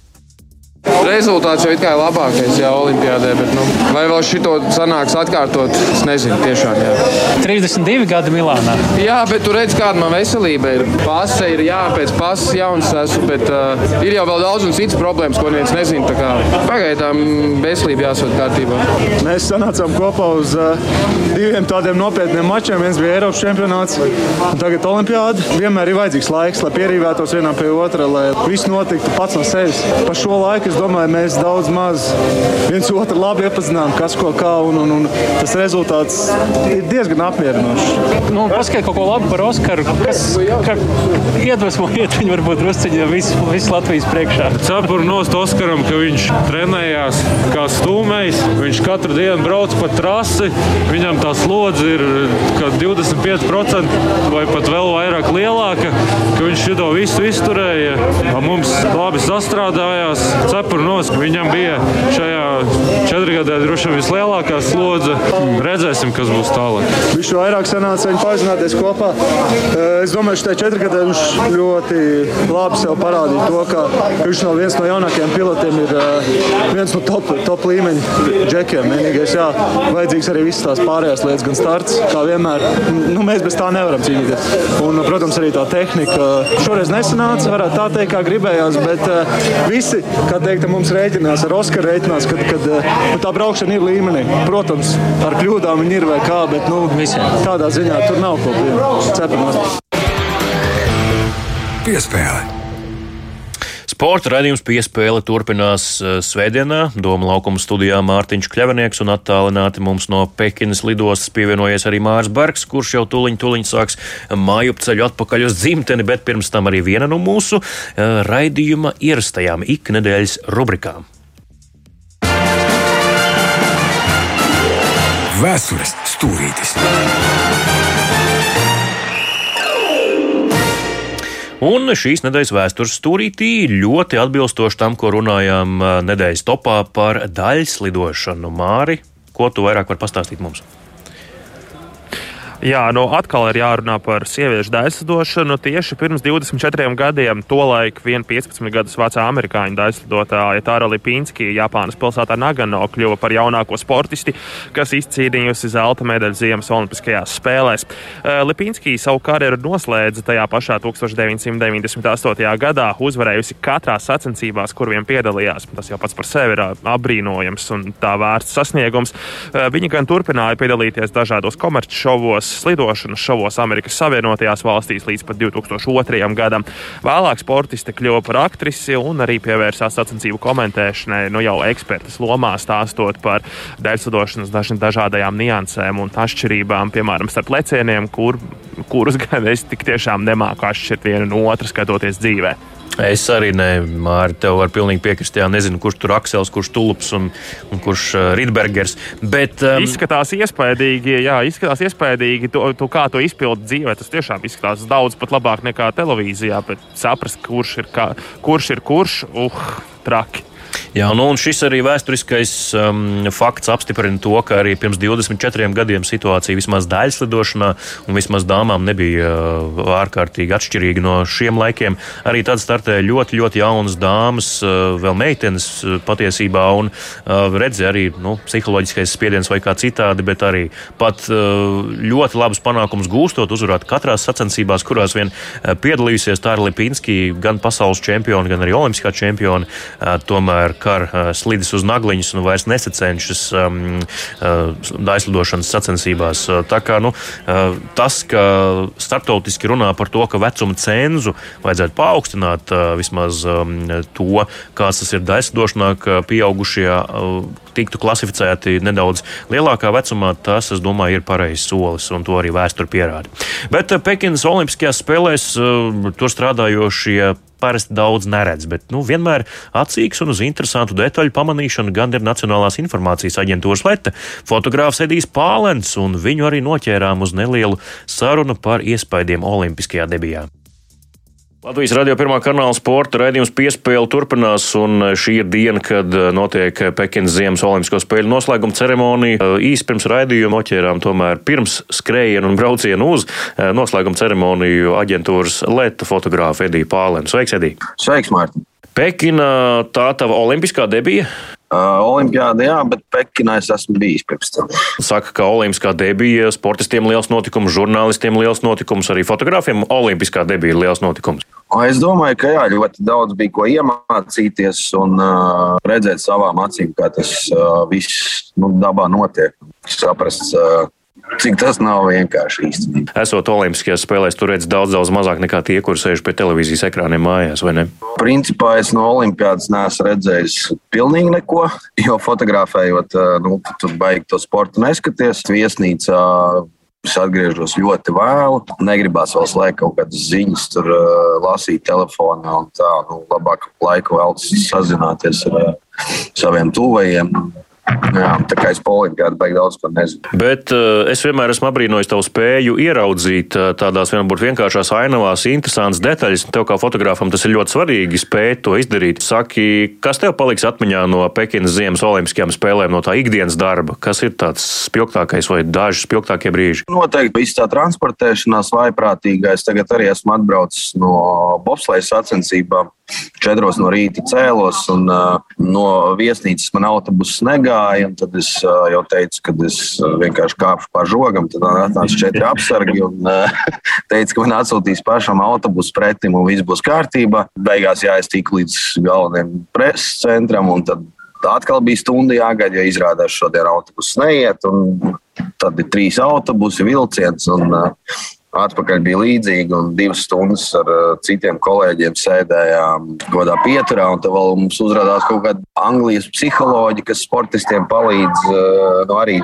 S5: Rezultāts jau ir labākais, jā, Olimpijādē, bet nu, vai vēl šito sanāks atkārtot, es nezinu. Tiešām, jā.
S6: 32 gadi Milānā.
S5: Jā, bet tu redz, kāda man veselība ir. Pase ir, jā, pēc pases jauns esmu, bet uh, ir jau vēl daudz un citas problēmas, ko neviens nezina. Pagaidām veselība jāsūt kārtībā.
S7: Mēs sanācām kopā uz uh, diviem tādiem nopietniem mačiem. Viens bija Eiropas čempionāts, un tagad Olimpijāda. Vienmēr ir vajadzīgs laiks, lai pierīvētos vienam pie otra, lai viss notiktu pats no sevis. Pa šo laiku es domāju, mēs daudz maz viens otru labi iepazinām, kas ko kā, un, un, un tas rezultāts ir diezgan apmierinošs.
S6: Nu, Paskaidro kaut ko labu par Oskaru, kas iedvesmojiet viņu varbūt drusciņā visu, visu Latvijas priekšā.
S8: Cepuru nost Oskaram, ka viņš trenējās kā stūmējs, viņš katru dienu brauc pa trasi, viņam tā slodze ir 25% vai pat vēl vairāk lielāka, ka viņš šo visu izturēja. Mums labi sastrādājās cepuru nos. Viņam bija šajā četrgadē droši vien vislielākā slodze. Redzēsim, kas būs tālāk.
S7: Viņš vairāk sanāca viņi pazināties kopā. Eh, es domāju, ka šajā četrgadē viņš ļoti labi sev parādīja to, ka viņš no viens no jaunākajiem pilotiem ir eh, viens no top, top līmeņa džekiem. Vienīgais, jā, vajadzīgs arī visas tās pārējās lietas, gan starts, kā vienmēr. Nu, mēs bez tā nevaram cīnīties. Un, protams, arī tā tehnika šoreiz nesanāca, varētu tā teikt, kā gribējās, bet visi, kā teikt, mums rēķinās ar Oskaru rēķinās, kad, kad eh, nu, tā braukšana ir līmenī. Protams, ar kļūdām viņi ir vai kā, bet nu, tādā ziņā tur nav ko cepināt.
S9: Piespēle.
S1: Sporta raidījums piespēle turpinās eh, svētdienā. Doma laukuma studijā Mārtiņš Kļavinieks un attālināti mums no Pekinas lidostas pievienojies arī Mārs Bergs, kurš jau tuliņ, tuliņ sāks māju ceļu atpakaļ uz dzimteni, bet pirms tam arī viena no mūsu uh, raidījuma ierastajām iknedēļas rubrikām.
S9: Vēstures stūrītis!
S1: Un šīs nedēļas vēstures stūrītī ļoti atbilstoši tam, ko runājām nedēļas topā par daļas lidošanu. Māri, ko tu vairāk vari pastāstīt mums?
S2: Jā, nu atkal ir jārunā par sieviešu daislidošanu. Tieši pirms 24 gadiem, tolaik vien 15 gadus vecā amerikāņu daislidotāja Tāra Lipinski Japānas pilsētā Nagano kļuva par jaunāko sportisti, kas izcīnījusi zelta medaļu Ziemas Olimpiskajās spēlēs. Eh, Lipinski savu karjeru noslēdza tajā pašā 1998. gadā, uzvarējusi katrā sacensībās, kur vien piedalījās. Tas jau pats par sevi ir apbrīnojams un tā vērts sasniegums. Eh, viņa gan turpināja piedalīties dažādos komercšovos, slidošanas šovos Amerikas Savienotajās valstīs līdz pat 2002. gadam. Vēlāk sportiste kļuva par aktrisi un arī pievērsās sacensību komentēšanai, nu jau ekspertas lomā stāstot par dēļslidošanas dažādajām niansēm un atšķirībām, piemēram, starp lecieniem, kur, kurus gan es tik tiešām nemāku atšķirt vienu no otru skatoties dzīvē.
S1: Es arī ne, Mārtiņ, tev var pilnīgi piekrist. Jā, nezinu, kurš tur Aksels, kurš Tulps un, un kurš uh, Rītbergers. Bet,
S2: um, izskatās iespaidīgi, jā, izskatās iespaidīgi, to, to, kā to izpildu dzīvē. Tas tiešām izskatās daudz pat labāk nekā televīzijā, bet saprast, kurš ir, kā, kurš, ir kurš, uh, traki.
S1: Jā, nu, un šis arī vēsturiskais um, fakts apstiprina to, ka arī pirms 24 gadiem situācija vismaz daļas lidošanā un vismaz dāmām nebija uh, ārkārtīgi atšķirīga no šiem laikiem. Arī tad startēja ļoti, ļoti jaunas dāmas, uh, vēl meitenes uh, patiesībā, un uh, redzēja arī nu, psiholoģiskais spiediens vai kā citādi, bet arī pat uh, ļoti labus panākumus gūstot, uzvarēt katrās sacensībās, kurās vien uh, piedalījusies. Tā ir Lipinski, gan pasaules čempioni, gan arī olimpiskā čempioni. Uh, tomēr tomēr kar slidis uz nagliņas un vairs nesacenšas um, aizlidošanas sacensībās. Tā kā nu, tas, ka starptautiski runā par to, ka vecuma cenzu vajadzētu paaugstināt vismaz um, to, kāds tas ir daislidošanā, ka pieaugušie tiktu klasificēti nedaudz lielākā vecumā, tas, es domāju, ir pareizs solis, un to arī vēsture pierāda. Bet Pekinas Olimpiskajās spēlēs tur strādājošie parasti daudz neredz, bet nu, vienmēr acīgs un uz interesantu detaļu pamanīšanu gan ir Nacionālās informācijas aģentūras leta fotogrāfs Edijs Pālens, un viņu arī noķērām uz nelielu sarunu par iespaidiem Olimpiskajā debijā. Latvijas radio pirmā kanāla sporta raidījums piespēle turpinās, un šī ir diena, kad eh, notiek Pekinas Ziemas Olimpisko spēļu noslēguma ceremonija. Eh, īsi pirms raidījuma noķērām tomēr pirms skrējienu un braucienu uz eh, noslēguma ceremoniju aģentūras Leta fotogrāfa Edija Pālēna. Sveiks, Edija!
S10: Sveiks, Mārtiņ!
S1: Pekina tā tava olimpiskā debija?
S10: Uh, Olimpiāda, jā, bet Pekinā es esmu bijis pirms tam.
S1: Saka, ka Olimpiskā debija sportistiem liels notikums, žurnālistiem liels notikums, arī fotogrāfiem Olimpiskā debija ir liels notikums.
S10: Es domāju, ka jā, ļoti daudz bija ko iemācīties un uh, redzēt savām acīm, kā tas uh, viss nu, dabā notiek. Saprast, uh, Cik tas nav vienkārši īstenībā.
S1: Esot Olimpiskajās spēlēs, tur redz daudz, daudz mazāk nekā tie, kur sēž pie televīzijas ekrāniem mājās, vai ne?
S10: Principā es no Olimpiādas neesmu redzējis pilnīgi neko, jo fotografējot, nu, tur baigi to sportu neskaties. Viesnīcā Es atgriežos ļoti vēlu. Negribās vēl slēgt kaut kādas ziņas, tur uh, lasīt telefonā un tā. Nu, labāk laiku vēl sazināties ar uh, saviem tuvajiem. Jā, tā kā es polimpiādu baigi daudz ko nezinu.
S1: Bet uh, es vienmēr esmu apbrīnojis tavu spēju ieraudzīt uh, tādās varbūt vienkāršās ainavās interesantas detaļas. Tev kā fotogrāfam tas ir ļoti svarīgi spēt to izdarīt. Saki, kas tev paliks atmiņā no Pekinas ziemas olimpiskajām spēlēm, no tā ikdienas darba? Kas ir tāds spilgtākais vai daži spilgtākie brīži?
S10: Noteikti viss tā transportēšanās vaiprātīgais. Tagad arī esmu atbraucis no bobsleja sacensībām. Četros no rīta cēlos, un uh, no viesnīcas man autobuss negāja. Tad es uh, jau teicu, ka es uh, vienkārši kāpšu pār žogam. Tad atnāca četri apsargi un teica, ka man atsūtīs pašam autobusu pretim un viss būs kārtībā. Beigās jāiztīk līdz galvenajam preses centram. Atkal bija stunda jāgaida, jo izrādās šodien autobuss neiet. Tad ir trīs autobusi, vilciens. Un, uh, Atpakaļ bija līdzīgi, un divas stundas ar uh, citiem kolēģiem sēdējām godā pieturā. Tad vēl mums uzrādījās kaut kāda Anglijas psiholoģija, kas sportistiem palīdz uh, nu, arī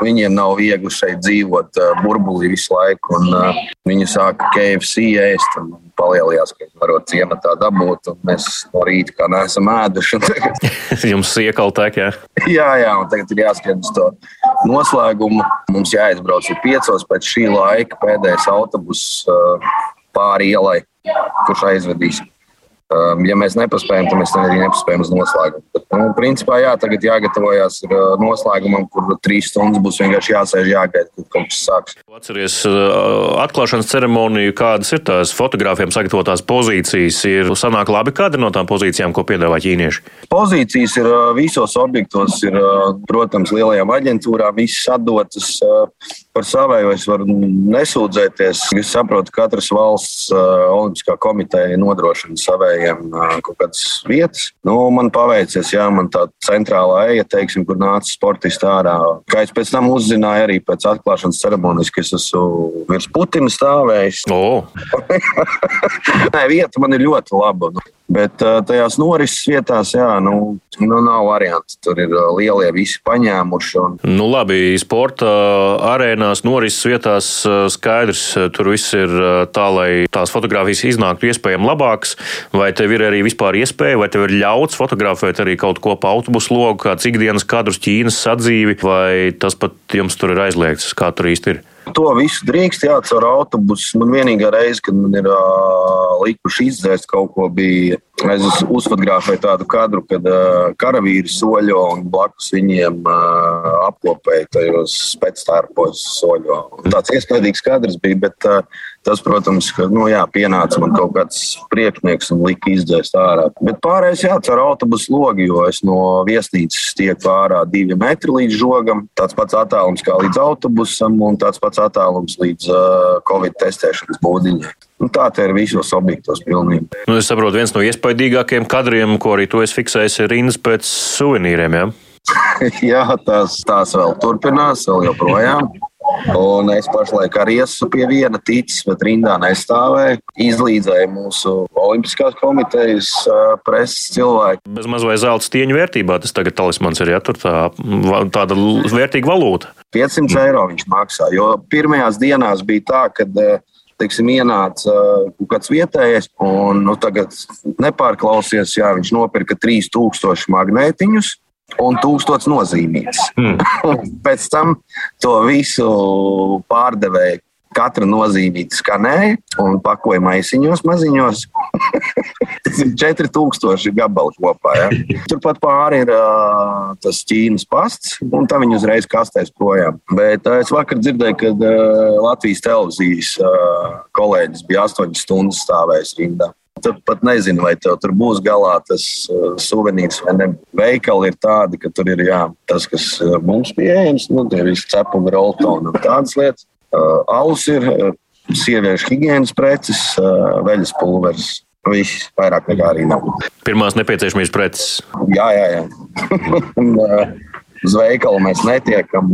S10: Viņiem nav viegli šeit dzīvot uh, burbulī visu laiku. Un, uh, viņi sāka KFC ēst un palielinājās, ka viņi varot ciematā dabūt. Mēs no rīta kā neesam ēduši.
S1: Jums iekaltāk, jā?
S10: jā, jā, un tagad ir uz to noslēgumu. Mums jāizbrauc ir piecos pēc šī laika pēdējais autobus uh, pāri ielai, kurš aizvedīs. Um, ja mēs nepaspējam, tad mēs arī nepaspējam uz noslēgumu. Bet, nu, principā, jā, tagad jāgatavojas uh, noslēgumam, kur trīs stundas būs vienkārši jāsēž, jāgaida, kad kaut kas sāks.
S1: Atceries uh, atklāšanas ceremoniju, kādas ir tās fotogrāfiem sagatavotās pozīcijas. Ir sanāk labi kāda no tām pozīcijām, ko piedāvā ķīnieši?
S10: Pozīcijas ir uh, visos objektos, ir, protams, lielajām aģentūrām, visas atdotas par savēju. Es varu nesūdzēties. Es saprotu, ka katras valsts olimpiskā komiteja nodrošina savēju spēlējiem kaut kādas vietas. Nu, man paveicies, jā, man tā centrālā eja, teiksim, kur nāca sportisti ārā. Kā es pēc tam uzzināju, arī pēc atklāšanas ceremonijas, ka es esmu virs Putina stāvējis.
S1: Oh.
S10: Nē, vieta man ir ļoti laba. Nu. Bet tajās norises vietās, jā, nu, nu nav variants. Tur ir lielie visi paņēmuši. Un...
S1: Nu, labi, sporta arēnās, norises vietās skaidrs, tur viss ir tā, lai tās fotogrāfijas iznāktu iespējami labākas. Vai tev ir arī vispār iespēja, vai tev ir ļauts fotografēt arī kaut ko pa autobusu logu, kāds ikdienas kadrus Ķīnas sadzīvi, vai tas pat jums tur ir aizliegts, kā tur īsti ir?
S10: To visu drīkst jāatcer autobusus. Man vienīgā reize, kad man ir uh, likuši izdzēst kaut ko, bija. Es uzfotografēju tādu kadru, kad uh, karavīri soļo un blakus viņiem uh, apkopēja tajos spēctārpos soļo. Tāds iespaidīgs kadrs bija, bet uh, Tas, protams, ka nu, jā, pienāca man kaut kāds priekšnieks un lika izdzēst ārā. Bet pārējais jā, caur autobusu logu, jo es no viesnīcas tieku ārā divi metri līdz žogam. Tāds pats attālums kā līdz autobusam un tāds pats attālums līdz uh, Covid testēšanas būdiņai. Nu, tā ir visos objektos pilnībā.
S1: Nu, es saprotu, viens no iespaidīgākajiem kadriem, ko arī tu esi fiksējis, ir rindas pēc suvenīriem. Ja?
S10: Jā, tās, tās vēl turpinās, vēl joprojām. Un es pašlaik arī esmu pie viena ticis, bet rindā nestāvēju. Izlīdzēju mūsu Olimpiskās komitejas preses cilvēku.
S1: Bez maz vai zelta stieņa vērtībā tas tagad talismans ir, ja tur tā, tāda vērtīga valūta.
S10: 500 eiro viņš maksā, jo pirmajās dienās bija tā, ka teiksim, ienāca kaut kāds vietējais, un nu, tagad nepārklausies, jā, viņš nopirka 3000 magnētiņus un tūkstots nozīmīgs. Mm. Pēc tam to visu pārdevēja. Katra nozīmīta skanēja un pakoja maisiņos, maziņos. Tas ir 4000 gabali kopā. Ja? Turpat pāri ir uh, tas Ķīnas pasts, un tā viņi uzreiz kastēs projām. Bet uh, es vakar dzirdēju, ka uh, Latvijas televīzijas uh, kolēģis bija 8 stundas stāvējis rindā. Tad pat nezinu, vai tev tur būs galā tas uh, suvenīrs vai ne. Veikali ir tādi, ka tur ir jā, tas, kas uh, mums pieejams, nu, tie visi cepumi, roltoni un tādas lietas. Uh, alus ir, uh, sieviešu higiēnas preces, uh, veļas pulveris. Viss vairāk nekā arī nav.
S1: Pirmās nepieciešamības preces.
S10: Jā, jā, jā. uz veikalu mēs netiekam.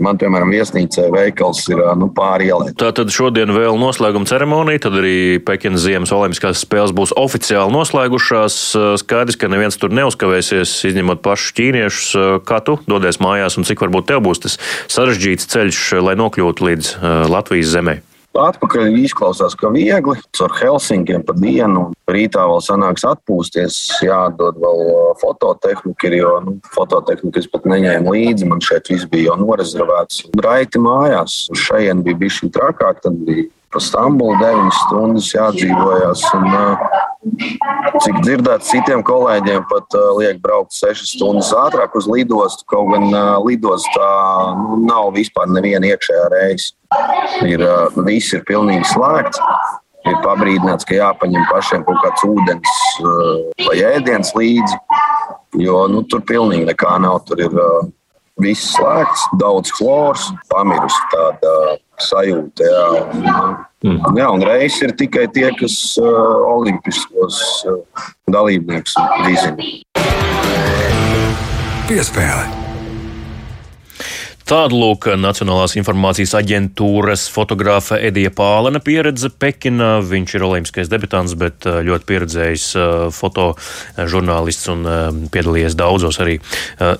S10: Man, piemēram, viesnīcē veikals ir nu, pāri ielai.
S1: Tātad šodien vēl noslēguma ceremonija, tad arī Pekinas Ziemas Olimpiskās spēles būs oficiāli noslēgušās. Skaidrs, ka neviens tur neuzkavēsies, izņemot pašus ķīniešus. Kā tu dodies mājās un cik varbūt tev būs tas sarežģīts ceļš, lai nokļūtu līdz Latvijas zemē?
S10: Atpakaļ izklausās, ka viegli caur Helsinkiem pa dienu. Rītā vēl sanāks atpūsties, jādod vēl fototehnika, jo nu, fototehnika es pat neņēmu līdzi. Man šeit viss bija jau norezervēts. Raiti mājās. Uz šejien bija bijis trakāk, tad bija pa Stambulu 9 stundas jādzīvojas. Un, cik dzirdēts, citiem kolēģiem pat liek braukt 6 stundas ātrāk uz lidostu. Kaut gan lidostā nu, nav vispār neviena iekšējā reisa. Ir, viss ir pilnīgi slēgts. Ir pabrīdināts, ka jāpaņem pašiem kaut kāds ūdens vai ēdiens līdzi. Jo nu, tur pilnīgi nekā nav. Tur ir viss slēgts, daudz chlors, pamirusi tāda sajūta. Jā. Un, jā, un reizes ir tikai tie, kas uh, olimpiskos uh, dalībniekus vizina.
S9: Piespēle.
S1: Tāda lūk Nacionālās informācijas aģentūras fotogrāfa Edija Pālena pieredze Pekinā. Viņš ir olimpiskais debitants, bet uh, ļoti pieredzējis fotožurnālists un piedalījies daudzos arī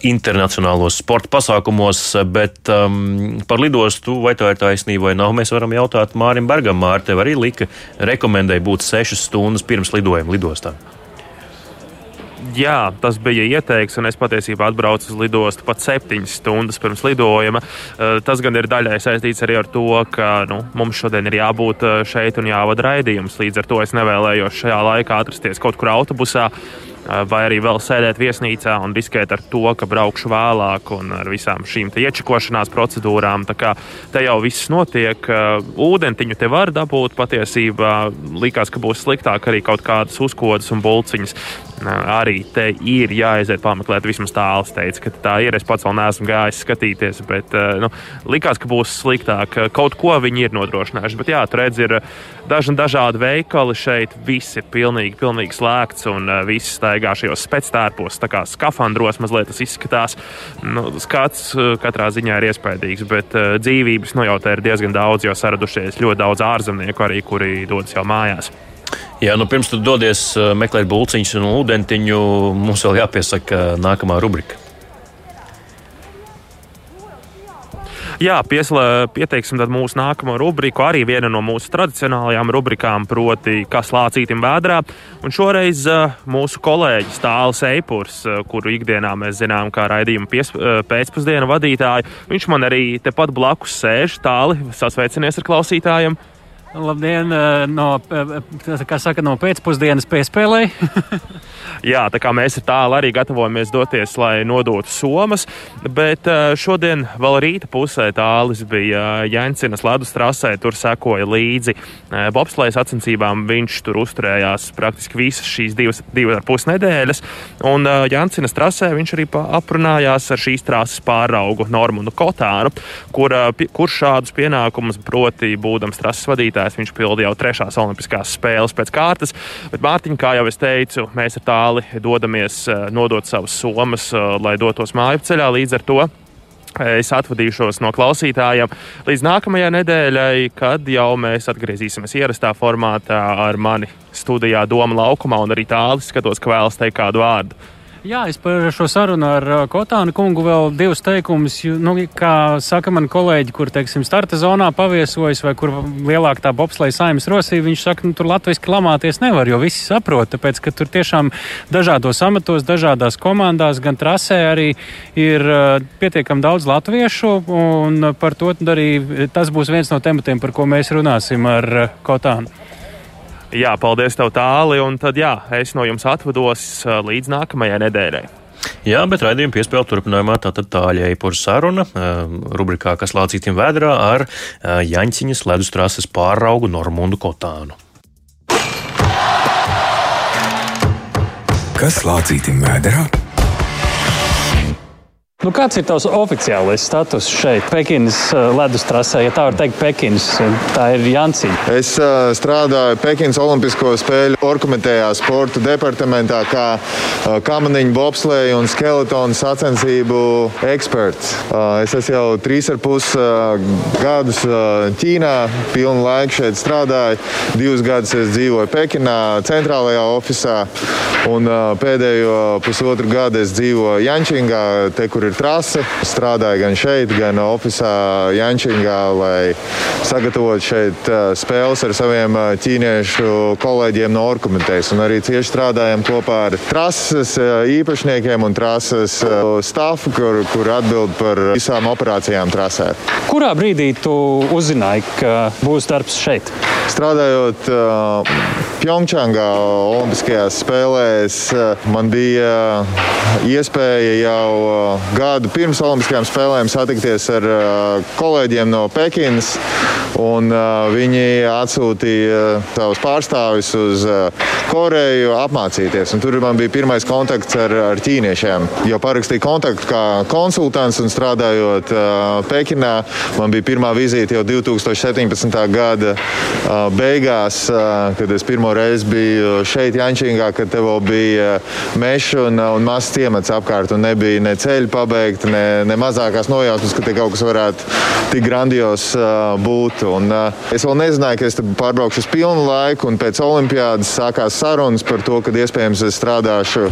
S1: internacionālos sporta pasākumos. Bet um, par lidostu, vai tā ir taisnība vai nav, mēs varam jautāt Mārim Bergam. Māri, tev arī lika rekomendēja būt sešas stundas pirms lidojuma lidostā.
S2: Jā, tas bija ieteikts, un es patiesībā atbraucu uz lidostu pat septiņas stundas pirms lidojuma. Eh, tas gan ir daļai saistīts arī ar to, ka nu, mums šodien ir jābūt eh, šeit un jāvada raidījums. Līdz ar to es nevēlējos šajā laikā atrasties kaut kur autobusā vai arī vēl sēdēt viesnīcā un riskēt ar to, ka braukšu vēlāk un ar visām šīm iečakošanās procedūrām. Tā kā te jau viss notiek, ūdentiņu te var dabūt. Patiesībā likās, ka būs sliktāk arī kaut kādas uzkodas un bulciņas. Arī te ir jāaiziet pameklēt. Vismaz tāls teica, ka tā ir. Es pats vēl neesmu gājis skatīties, bet nu, likās, ka būs sliktāk. Kaut ko viņi ir nodrošinājuši. Bet jā, tur redz, ir daži dažādi veikali šeit. Viss ir pilnīgi, pilnīgi slēgts un viss staigā šajos spēctērpos, tā kā skafandros mazliet tas izskatās. Nu, skats katrā ziņā ir iespaidīgs, bet uh, dzīvības nu, jau te ir diezgan daudz, jo saradušies ļoti daudz ārzemnieku arī, kuri dodas jau mājās.
S1: Jā, nu pirms tu dodies meklēt būciņus un ūdentiņu, mums vēl jāpiesaka nākamā rubrika.
S2: Jā, pieslē, pieteiksim mūsu nākamo rubriku, arī viena no mūsu tradicionālajām rubrikām, proti, kas lācītim vēdrā. Un šoreiz uh, mūsu kolēģis Tāls Eipurs, uh, kuru ikdienā mēs zinām kā raidījuma pies, uh, pēcpusdienu vadītāju, viņš man arī tepat blakus sēž. Tāli, sasveicinies ar klausītājiem!
S6: Labdien, no, saka, no pēcpusdienas piespēlē.
S2: Jā, tā kā mēs tālu arī gatavojamies doties, lai nodotu somas, bet šodien vēl rīta pusē tālis bija Jēncinas ledus trasē, tur sekoja līdzi bobslējas sacensībām. Viņš tur uzturējās praktiski visas šīs divas, divas ar pus nedēļas, un Jēncinas trasē viņš arī aprunājās ar šīs trases pāraugu Normunu Kotānu, kur, kur šādus pienākumus, proti, būdams trases vadītājs, viņš pildīja jau trešās olimpiskās spēles pēc kārtas, bet Mārtiņ, kā jau es teicu, mēs ar tāli dodamies eh, nodot savas somas, eh, lai dotos māju ceļā. Līdz ar to eh, es atvadīšos no klausītājiem līdz nākamajai nedēļai, kad jau mēs atgriezīsimies ierastā formātā ar mani studijā Doma laukumā un arī tālāk skatos, ka vēlas teikt kādu vārdu.
S6: Jā, es par šo sarunu ar uh, Kotānu kungu vēl divus teikumus. Nu, kā saka mani kolēģi, kur, teiksim, starta zonā paviesojas vai kur lielāk tā bobsleja saimnes rosī, viņš saka, nu, tur latviski lamāties nevar, jo visi saprot, tāpēc, ka tur tiešām dažādos amatos, dažādās komandās, gan trasē arī ir uh, pietiekam daudz latviešu, un par to arī tas būs viens no tematiem, par ko mēs runāsim ar uh, Kotānu.
S2: Jā, paldies tev tāli, un tad jā, es no jums atvados līdz nākamajai nedēļai.
S1: Jā, bet raidījuma piespēle turpinājumā tātad tāļa eipura saruna rubrikā, kas lācītim vēdrā ar Jaņciņas ledus trases pāraugu Normundu Kotānu.
S9: Kas lācītim vēdrā?
S6: Nu, kāds ir tavs oficiālais status šeit, Pekinas uh, ledus trasē? Ja tā var teikt, Pekinas, tā ir Jansīna.
S11: Es uh, strādāju Pekinas Olimpisko spēļu orkomitējā sporta departamentā kā uh, kamaniņu bobslēju un skeletonu sacensību eksperts. Uh, es esmu jau trīs ar pus uh, gadus uh, Ķīnā, pilnu laiku šeit strādāju. Divus gadus es dzīvoju Pekinā, centrālajā ofisā, un uh, pēdējo pusotru gadu es dzīvoju Jančingā, te, kur ir ir trase. Strādāju gan šeit, gan oficiālā Jančingā, lai sagatavotu šeit spēles ar saviem ķīniešu kolēģiem no orkomitejas. Un arī cieši strādājam kopā ar trases īpašniekiem un trases stafu, kur, kur atbild par visām operācijām trasē.
S6: Kurā brīdī tu uzzināji, ka būs darbs šeit?
S11: Strādājot uh, Pjongčangā Olimpiskajās spēlēs, uh, man bija iespēja jau uh, gadu pirms Olimpiskajām spēlēm satikties ar kolēģiem no Pekinas. Viņi atsūtīja savus pārstāvis uz Koreju apmācīties. Un tur man bija pirmais kontakts ar, ar ķīniešiem. Jau parakstīju kontaktu kā konsultants un strādājot Pekinā. Man bija pirmā vizīte jau 2017. gada beigās, kad es pirmo reizi biju šeit, Jančingā, kad te vēl bija mežs un, un mazs ciemats apkārt. Nebija ne ceļi pabeigti, ne, ne mazākās nojausmas, ka te kaut kas varētu tik grandios uh, būt. Un, uh, es vēl nezināju, ka es pārbraukšu uz pilnu laiku, un pēc olimpiādas sākās sarunas par to, ka iespējams es strādāšu,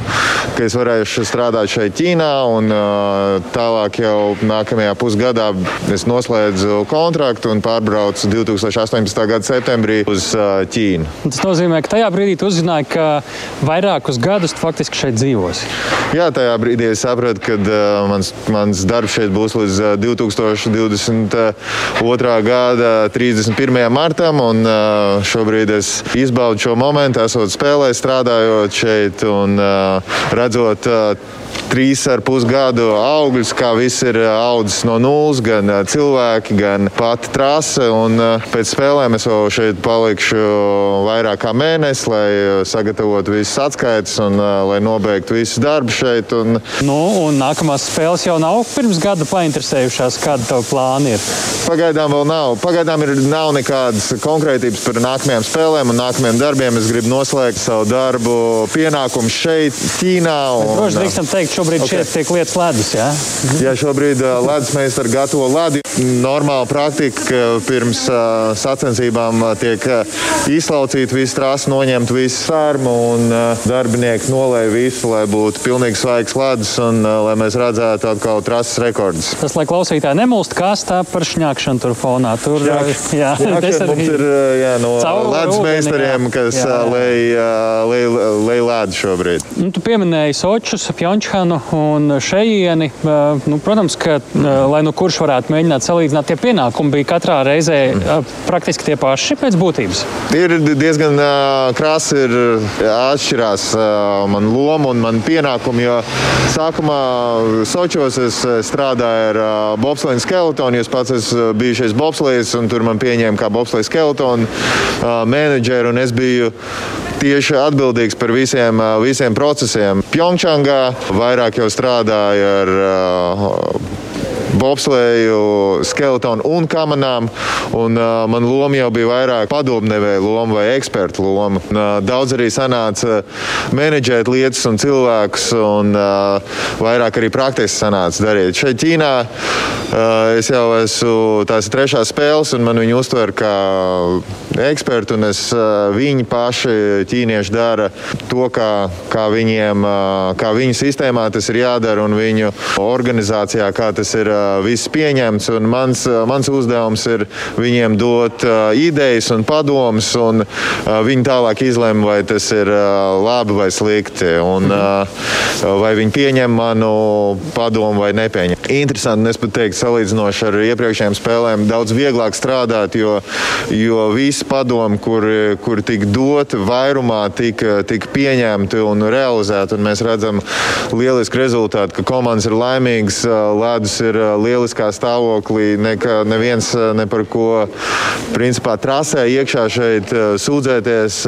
S11: ka es varēšu strādāt šeit Ķīnā. Un, uh, tālāk jau nākamajā pusgadā es noslēdzu kontraktu un pārbraucu 2018. gada septembrī uz uh, Ķīnu.
S6: Tas nozīmē, ka tajā brīdī tu uzzināji, ka vairākus gadus tu faktiski šeit dzīvosi.
S11: Jā, tajā brīdī es sapratu, ka uh, mans, mans darbs šeit būs līdz uh, 2022. gada 31. martam, un šobrīd es izbaudu šo momentu, esot spēlē, strādājot šeit un redzot trīs ar pus gadu augļus, kā viss ir audzis no nulles, gan cilvēki, gan pati trase. Un pēc spēlēm es vēl šeit palikšu vairāk kā mēnesi, lai sagatavotu visas atskaites un lai nobeigtu visu darbu šeit. Un...
S6: Nu, un nākamās spēles jau nav pirms gada painteresējušās, kāda tev plāna ir?
S11: Pagaidām vēl nav. Pagaidām ir, nav nekādas konkrētības par nākamajām spēlēm un nākamajiem darbiem. Es gribu noslēgt savu darbu pienākumu šeit, Ķīnā. Un,
S6: droši drīkstam teikt, šobrīd okay. šeit tiek lietas ledus. Jā,
S11: jā šobrīd uh, ledus meistars gatavo ledu. Normāla praktika pirms uh, sacensībām tiek izlaucīta visa trasa, noņemta visa sārma un darbinieki nolēja visu, lai būtu pilnīgi svaigs ledus un lai mēs redzētu atkal trases rekordus.
S6: Tas, lai klausītāji nemulst, kas tā par šņākšanu tur fonā. Tur,
S11: Šņāk, jā, tas arī ir jā, no ledus meistariem, kas lej ledu šobrīd.
S6: Nu, tu pieminēji Sočus, Pjončhanu. Lionu un šejieni. Nu, protams, ka, lai nu kurš varētu mēģināt salīdzināt, tie pienākumi bija katrā reizē praktiski tie paši pēc būtības.
S11: Ir diezgan krāsa, ir atšķirās man loma un man pienākumi, jo sākumā Sočos es strādāju ar bobslēju skeletonu, jo es pats esmu bijušais bobslējs un tur man pieņēma kā bobslēju skeletonu menedžeru un es biju tieši atbildīgs par visiem, visiem procesiem. Pjongčangā vairāk jau strādāju ar bobslēju, skeletonu un kamanām. Un, uh, man loma jau bija vairāk padomdevēja loma vai eksperta loma. Un, uh, daudz arī sanāca menedžēt lietas un cilvēkus, un uh, vairāk arī praktiski sanāca darīt. Šeit Ķīnā uh, es jau esmu tās trešās spēles, un man viņi uztver kā ekspertu, un es, viņi paši ķīnieši dara to, kā, kā viņiem, kā viņu sistēmā tas ir jādara, un viņu organizācijā, kā tas ir viss pieņemts. Mans, mans uzdevums ir viņiem dot idejas un padomus, un viņi tālāk izlemj, vai tas ir labi vai slikti, un vai viņi pieņem manu padomu vai nepieņem. Interesanti, un es pat teiktu, salīdzinoši ar iepriekšējām spēlēm, daudz vieglāk strādāt, jo, jo visi padomi, kur, kur tika doti, vairumā tika, tika pieņemti un realizēti. Un mēs redzam lielisku rezultātu, ka komandas ir laimīgas, ledus ir lieliskā stāvoklī. Nekā, neviens ne par ko principā, trasē iekšā šeit sūdzēties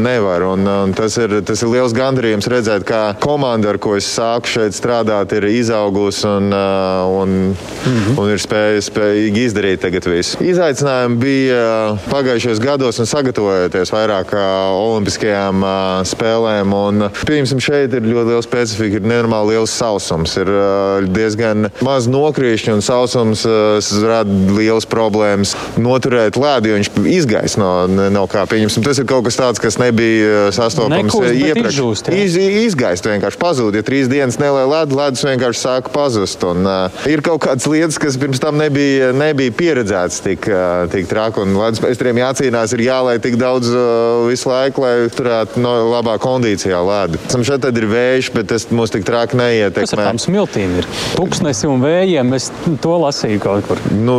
S11: nevar. Un, un tas, ir, tas ir liels gandarījums redzēt, kā komanda, ar ko es sāku šeit strādāt, ir izaugusi un, un, mm -hmm. un ir spēj, spējīgi izdarīt tagad visu. Izaicinājumi bija pagājušajos gados un sagatavojoties vairāk olimpiskajām spēlēm. Un, pieņemsim, šeit ir ļoti liela specifika, ir nenormāli liels sausums, ir diezgan maz nokrīšņi un sausums rada lielas problēmas. Noturēt ledu, jo viņš izgaisa no, no kā. Pieņemsim, tas ir kaut kas tāds, kas nebija sastopams
S6: Nekūst,
S11: iepriekš.
S6: Izžūst,
S11: Iz, izgaist vienkārši pazūd. Ja trīs dienas nelēja ledu, ledus vienkārši sāka pazust. Un, uh, ir kaut kādas lietas, kas pirms tam nebija, nebija pieredzētas tik, uh, tik traki. Un ledus meistariem jācīnās, ir jālai tik daudz uh, visu laiku, lai turētu no labā kondīcijā ledu. Šeit tad ir vējš, bet tas mums tik traki neietekmē.
S6: Tas ar tām smiltīm ir. Tuksnesi un vējiem es to lasīju kaut kur.
S11: Nu,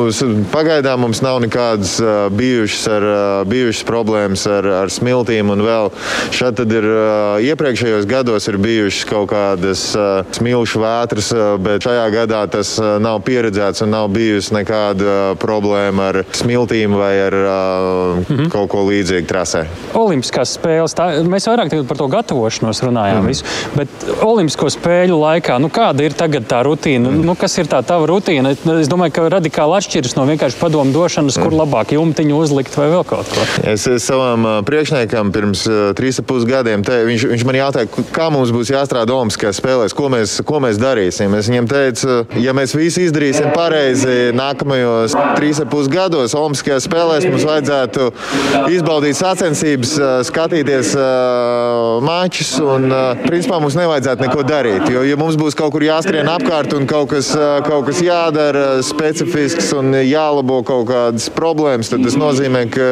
S11: pagaidām mums nav nekādas uh, bijušas, ar, uh, bijušas problēmas ar, ar smiltīm. Vēl šeit ir uh, iepriekšējos gados ir bijušas kaut kādas uh, smilšu vētras, uh, bet šajā gadā tas uh, nav pieredzēts un nav bijusi nekāda uh, problēma ar smiltīm vai ar uh, mm -hmm. kaut ko līdzīgu trasē.
S6: Olimpiskās spēles, tā, mēs vairāk par to gatavošanos runājām, mm. visu, bet Olimpisko spēļu laikā, nu, kāda ir tagad tā rutīna? Mm. Nu, kas ir tā tava rutīna? Es domāju, ka radikāli atšķiras no vienkārši padomu došanas, kur labāk jumtiņu uzlikt vai vēl kaut ko.
S11: Es, es savam priekšniekam pirms trīs ap pus gadiem te, viņš, viņš man jautāja, kā mums būs jāstrādā Olimpiskajās spēlēs, ko mēs, ko mēs darīsim. Es viņam teicu, ja mēs visi izdarīsim pareizi nākamajos trīs pus gados Olimpiskajās spēlēs, mums vajadzētu izbaudīt sacensības, skatīties mačus un principā mums nevajadzētu neko darīt. Jo, ja mums būs kaut kur jāskrien apkārt un kaut kas, kaut kas jādara, specifisks un jālabo kaut kādas problēmas, tad tas nozīmē, ka,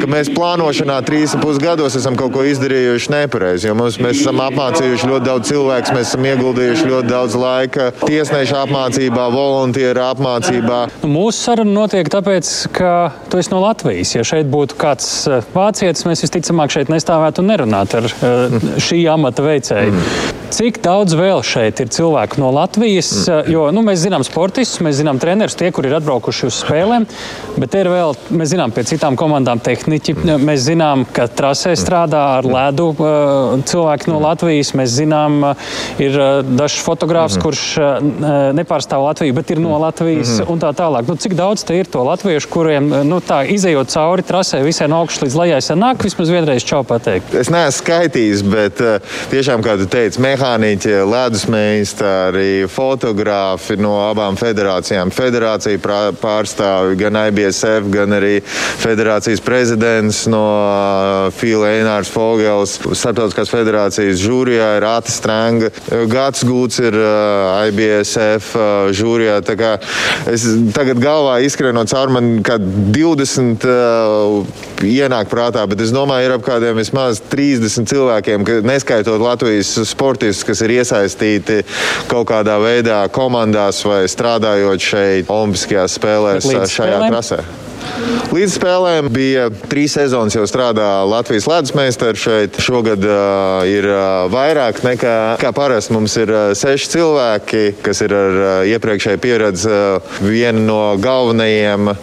S11: ka mēs plānošanā trīs un pus gados esam kaut ko izdarījuši nepareizi. Jo mums, mēs esam apmācījuši ļoti daudz cilvēku, mēs esam ieguldījuši ļoti daudz laika tiesnešu apmācībā, volunteeru apmācībā.
S6: Mūsu saruna notiek tāpēc, ka tu esi no Latvijas. Ja šeit būtu kāds eh, vācietis, mēs visticamāk šeit nestāvētu un nerunātu ar eh, šī amata veicēju. Mm. Cik daudz vēl šeit ir cilvēku no Latvijas? Mm. Jo nu, mēs zinām sportistus, mēs zinām trenerus, tie, kur ir atbraukuši uz spēlēm, bet ir vēl, mēs zinām, pie citām komandām tehniķi. Mm. Mēs zinām, ka trasē strādā ar ledu cilvēki no Latvijas. Mēs zinām, ir dažs fotogrāfs, mm. kurš nepārstāv Latviju, bet ir no Latvijas mm. un tā tālāk. Nu, cik daudz te ir to latviešu, kuriem nu, tā izējot cauri trasē visai no augšas līdz lejai sanāk vismaz vienreiz čau pateikt?
S11: Es neesmu skaitījis, bet tiešām, kā tu teici, mehāniķi, ledusmeistari, fotogrāfi no abām federācijām. Federācija pārstāvi gan IBSF, gan arī federācijas prezidents no Fila Einārs Fogels. Startautiskās federācijas žūrijā ir Ata Stranga. Gads Gūts ir IBSF žūrijā. Tā kā es tagad galvā izskrienot cauri man kā 20 ienāk prātā, bet es domāju, ir ap kādiem vismaz 30 cilvēkiem, neskaitot Latvijas sportiem sportistus, kas ir iesaistīti kaut kādā veidā komandās vai strādājot šeit Olimpiskajās spēlēs šajā
S6: spēlēm?
S11: trasē. Līdz spēlēm bija trīs sezonas, jau strādā Latvijas ledus meistars šeit. Šogad uh, ir uh, vairāk nekā kā parasti. Mums ir uh, seši cilvēki, kas ir ar uh, iepriekšēju pieredzi. Uh, viena no galvenajiem uh,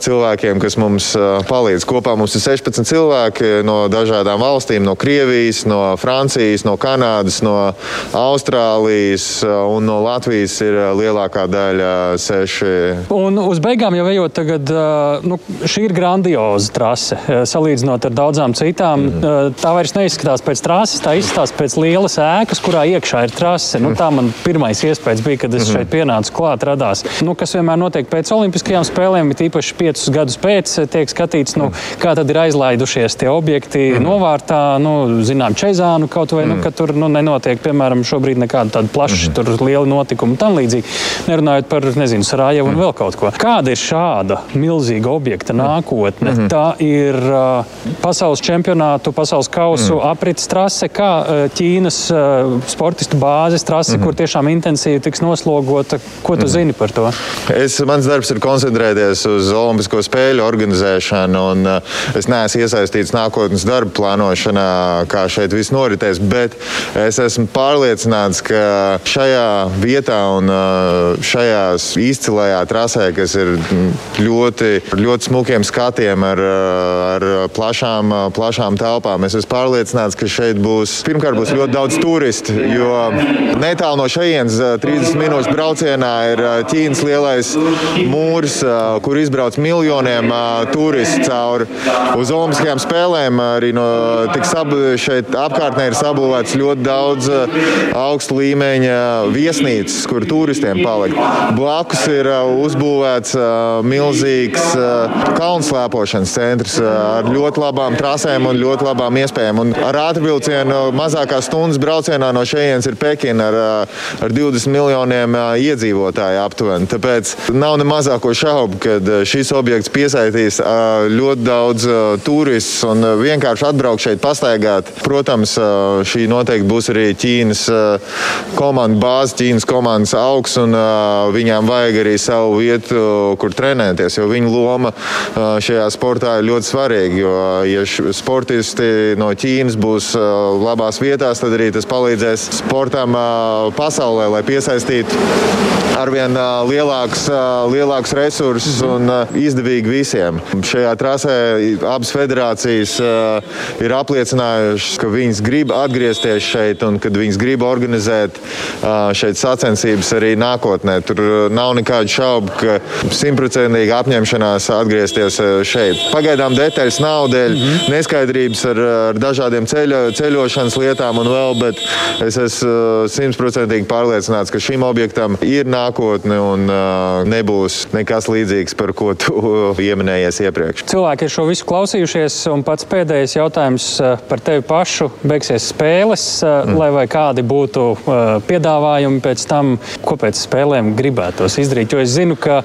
S11: cilvēkiem, kas mums uh, palīdz. Kopā mums ir 16 cilvēki no dažādām valstīm, no Krievijas, no Francijas, no Kanādas, no Austrālijas uh, un no Latvijas ir uh, lielākā daļa uh, seši.
S6: Un uz beigām jau ejot, tagad, uh, nu, šī ir grandioza trase. uh, Salīdzinot ar daudzām citām, mm. tā vairs neizskatās pēc trases, tā izskatās pēc lielas ēkas, kurā iekšā ir trase. Nu, tā man pirmais iespējas bija, kad es šeit pienācu klāt, radās. Nu, kas vienmēr notiek pēc Olimpiskajām spēlēm, bet īpaši piecus gadus pēc tiek skatīts, nu, kā tad ir aizlaidušies tie objekti novārtā, nu, zinām, Čezānu kaut vai, nu, ka tur nu, nenotiek, piemēram, šobrīd nekāda tāda plaša, tur liela notikuma un tam līdzīgi. Nerunājot par, nezinu, Sarajevu un vēl kaut ko. Kāda ir šāda milzīga objekta nākotne? Tā ir uh, pasaules čempionātu, pasaules kausu aprits trase, kā uh, Ķīnas uh, sportistu bāzes trase, kur tiešām intensīvi tiks noslogota. Ko tu zini par to?
S11: Es, mans darbs ir koncentrēties uz Olimpisko spēļu organizēšanu, un uh, es neesmu iesaistīts nākotnes darba plānošanā, kā šeit viss noritēs. Bet es esmu pārliecināts, ka šajā vietā un uh, šajās izcilajā trasē, kas ir mm, ļoti, ļoti smukiem skatiem, ar, uh, ar plašām, uh, plašām telpām, es esmu pārliecināts, ka šeit būs pirmkārt būs ļoti daudz turistu, jo netālu no šejienes, uh, 30 minūšu braucienā, ir Ķīnas lielais mūrs, kur izbrauc miljoniem turistu cauri. Uz Olimpiskajām spēlēm arī no sab, šeit apkārtnē ir sabūvēts ļoti daudz augstu līmeņa viesnīcas, kur turistiem palikt. Blakus ir uzbūvēts milzīgs uh, kalnslēpošanas centrs ar ļoti labām trasēm un ļoti labām iespējām. Un ar ātrvilcienu mazākā stundas braucienā no šejienes ir Pekina ar, ar 20 miljoniem iedzīvotāju aptuveni. Tāpēc nav ne mazāko šaubu, ka šis objekts piesaistīs ļoti daudz turistus un vienkārši atbraukt šeit pastaigāt. Protams, šī noteikti būs arī Ķīnas komanda bāze, Ķīnas komandas augs, un viņām vajag arī savu vietu, kur trenēties, jo viņu loma uh, šajā sportā ir ļoti svarīga. Jo, ja sportisti no Ķīnas būs labās vietās, tad arī tas palīdzēs sportam pasaulē, lai piesaistītu arvien lielākus, lielākus resursus un izdevīgi visiem. Šajā trasē abas federācijas ir apliecinājušas, ka viņas grib atgriezties šeit un kad viņas grib organizēt šeit sacensības arī nākotnē. Tur nav nekādu šaubu, ka simtprocentīga apņemšanās atgriezties uh, šeit. Pagaidām detaļas nav dēļ neskaidrības ar, ar dažādiem ceļo, ceļošanas lietām un vēl, bet es esmu uh, simtprocentīgi pārliecināts, ka šim objektam ir nākotne un uh, nebūs nekas līdzīgs, par ko tu pieminējies iepriekš.
S6: Cilvēki ir šo visu klausījušies, un pats pēdējais jautājums eh, par tevi pašu. Beigsies spēles, mm. lai vai kādi būtu eh, piedāvājumi pēc tam, ko pēc spēlēm gribētos izdarīt. Jo es zinu, ka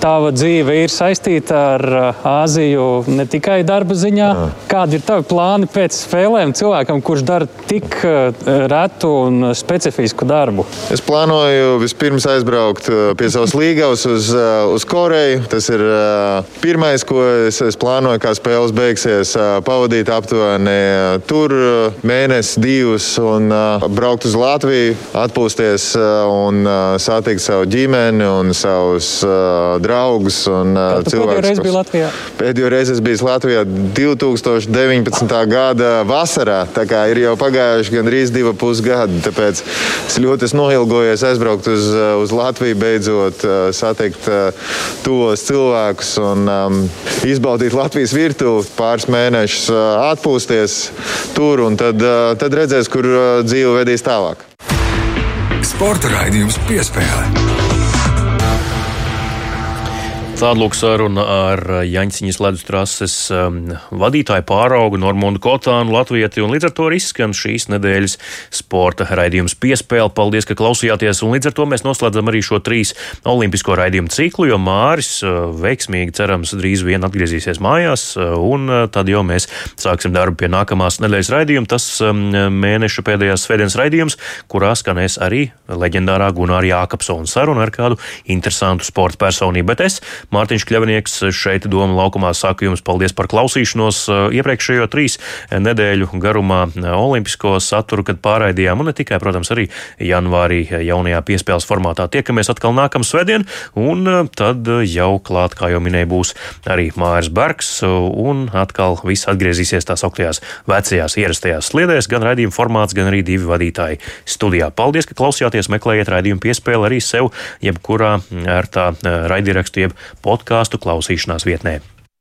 S6: tava dzīve ir saistīta ar eh, Āziju ne tikai darba ziņā. Kādi ir tavi plāni pēc spēlēm cilvēkam, kurš dara tik eh, retu un specifisku darbu?
S11: Es plānoju vispirms aizbraukt uh, pie savas līgavas uz, uh, uz Koreju. Tas ir uh, pirmais, ko es, es plānoju, kā spēles beigsies. uh, Pavadīt aptuveni uh, tur uh, mēnesi, divus un uh, braukt uz Latviju, atpūsties uh, un uh, satikt savu ģimeni un savus uh, draugus un uh,
S6: Tu pēdējo reizi biji Latvijā.
S11: Pēdējo reizi es biju Latvijā 2019. gada vasarā. Tā kā ir jau pagājuši gandrīz divi pusgadi. Tāpēc es ļoti esmu noilgojies aizbraukt uz, uz Latviju, beidzot uh, satikt uh, tos cilvēkus un um, izbaudīt Latvijas virtuvi, pāris mēnešus uh, atpūsties tur un tad, uh, tad redzēs, kur uh, dzīve vedīs tālāk.
S9: Sporta raidījums piespēle.
S1: Tāda lūk saruna ar Jaņciņas ledus trases um, vadītāju pāraugu Normundu Kotānu Latvieti, un līdz ar to arī izskan šīs nedēļas sporta raidījums piespēle. Paldies, ka klausījāties, un līdz ar to mēs noslēdzam arī šo trīs olimpisko raidījumu ciklu, jo Māris uh, veiksmīgi cerams drīz vien atgriezīsies mājās, uh, un tad jau mēs sāksim darbu pie nākamās nedēļas raidījuma. Tas um, mēneša pēdējās svētdienas raidījums, kurā skanēs arī leģendārā Gunāra Jākapsona saruna ar kādu interesantu sporta personību. Mārtiņš Kļavnieks šeit Doma laukumā saka jums paldies par klausīšanos iepriekšējo trīs nedēļu garumā olimpisko saturu, kad pārraidījām, un ne tikai, protams, arī janvārī jaunajā piespēles formātā. Tiekamies atkal nākamā svētdien, un tad jau klāt, kā jau minēju, būs arī Māris Bergs, un atkal viss atgriezīsies tās augtajās vecajās ierastajās sliedēs, gan raidījuma formāts, gan arī divi vadītāji studijā. Paldies, ka klausījāties, meklējiet raidījumu piespēli arī sev, jebkurā ar tā raidierakstu, jeb podkāstu klausīšanās vietnē.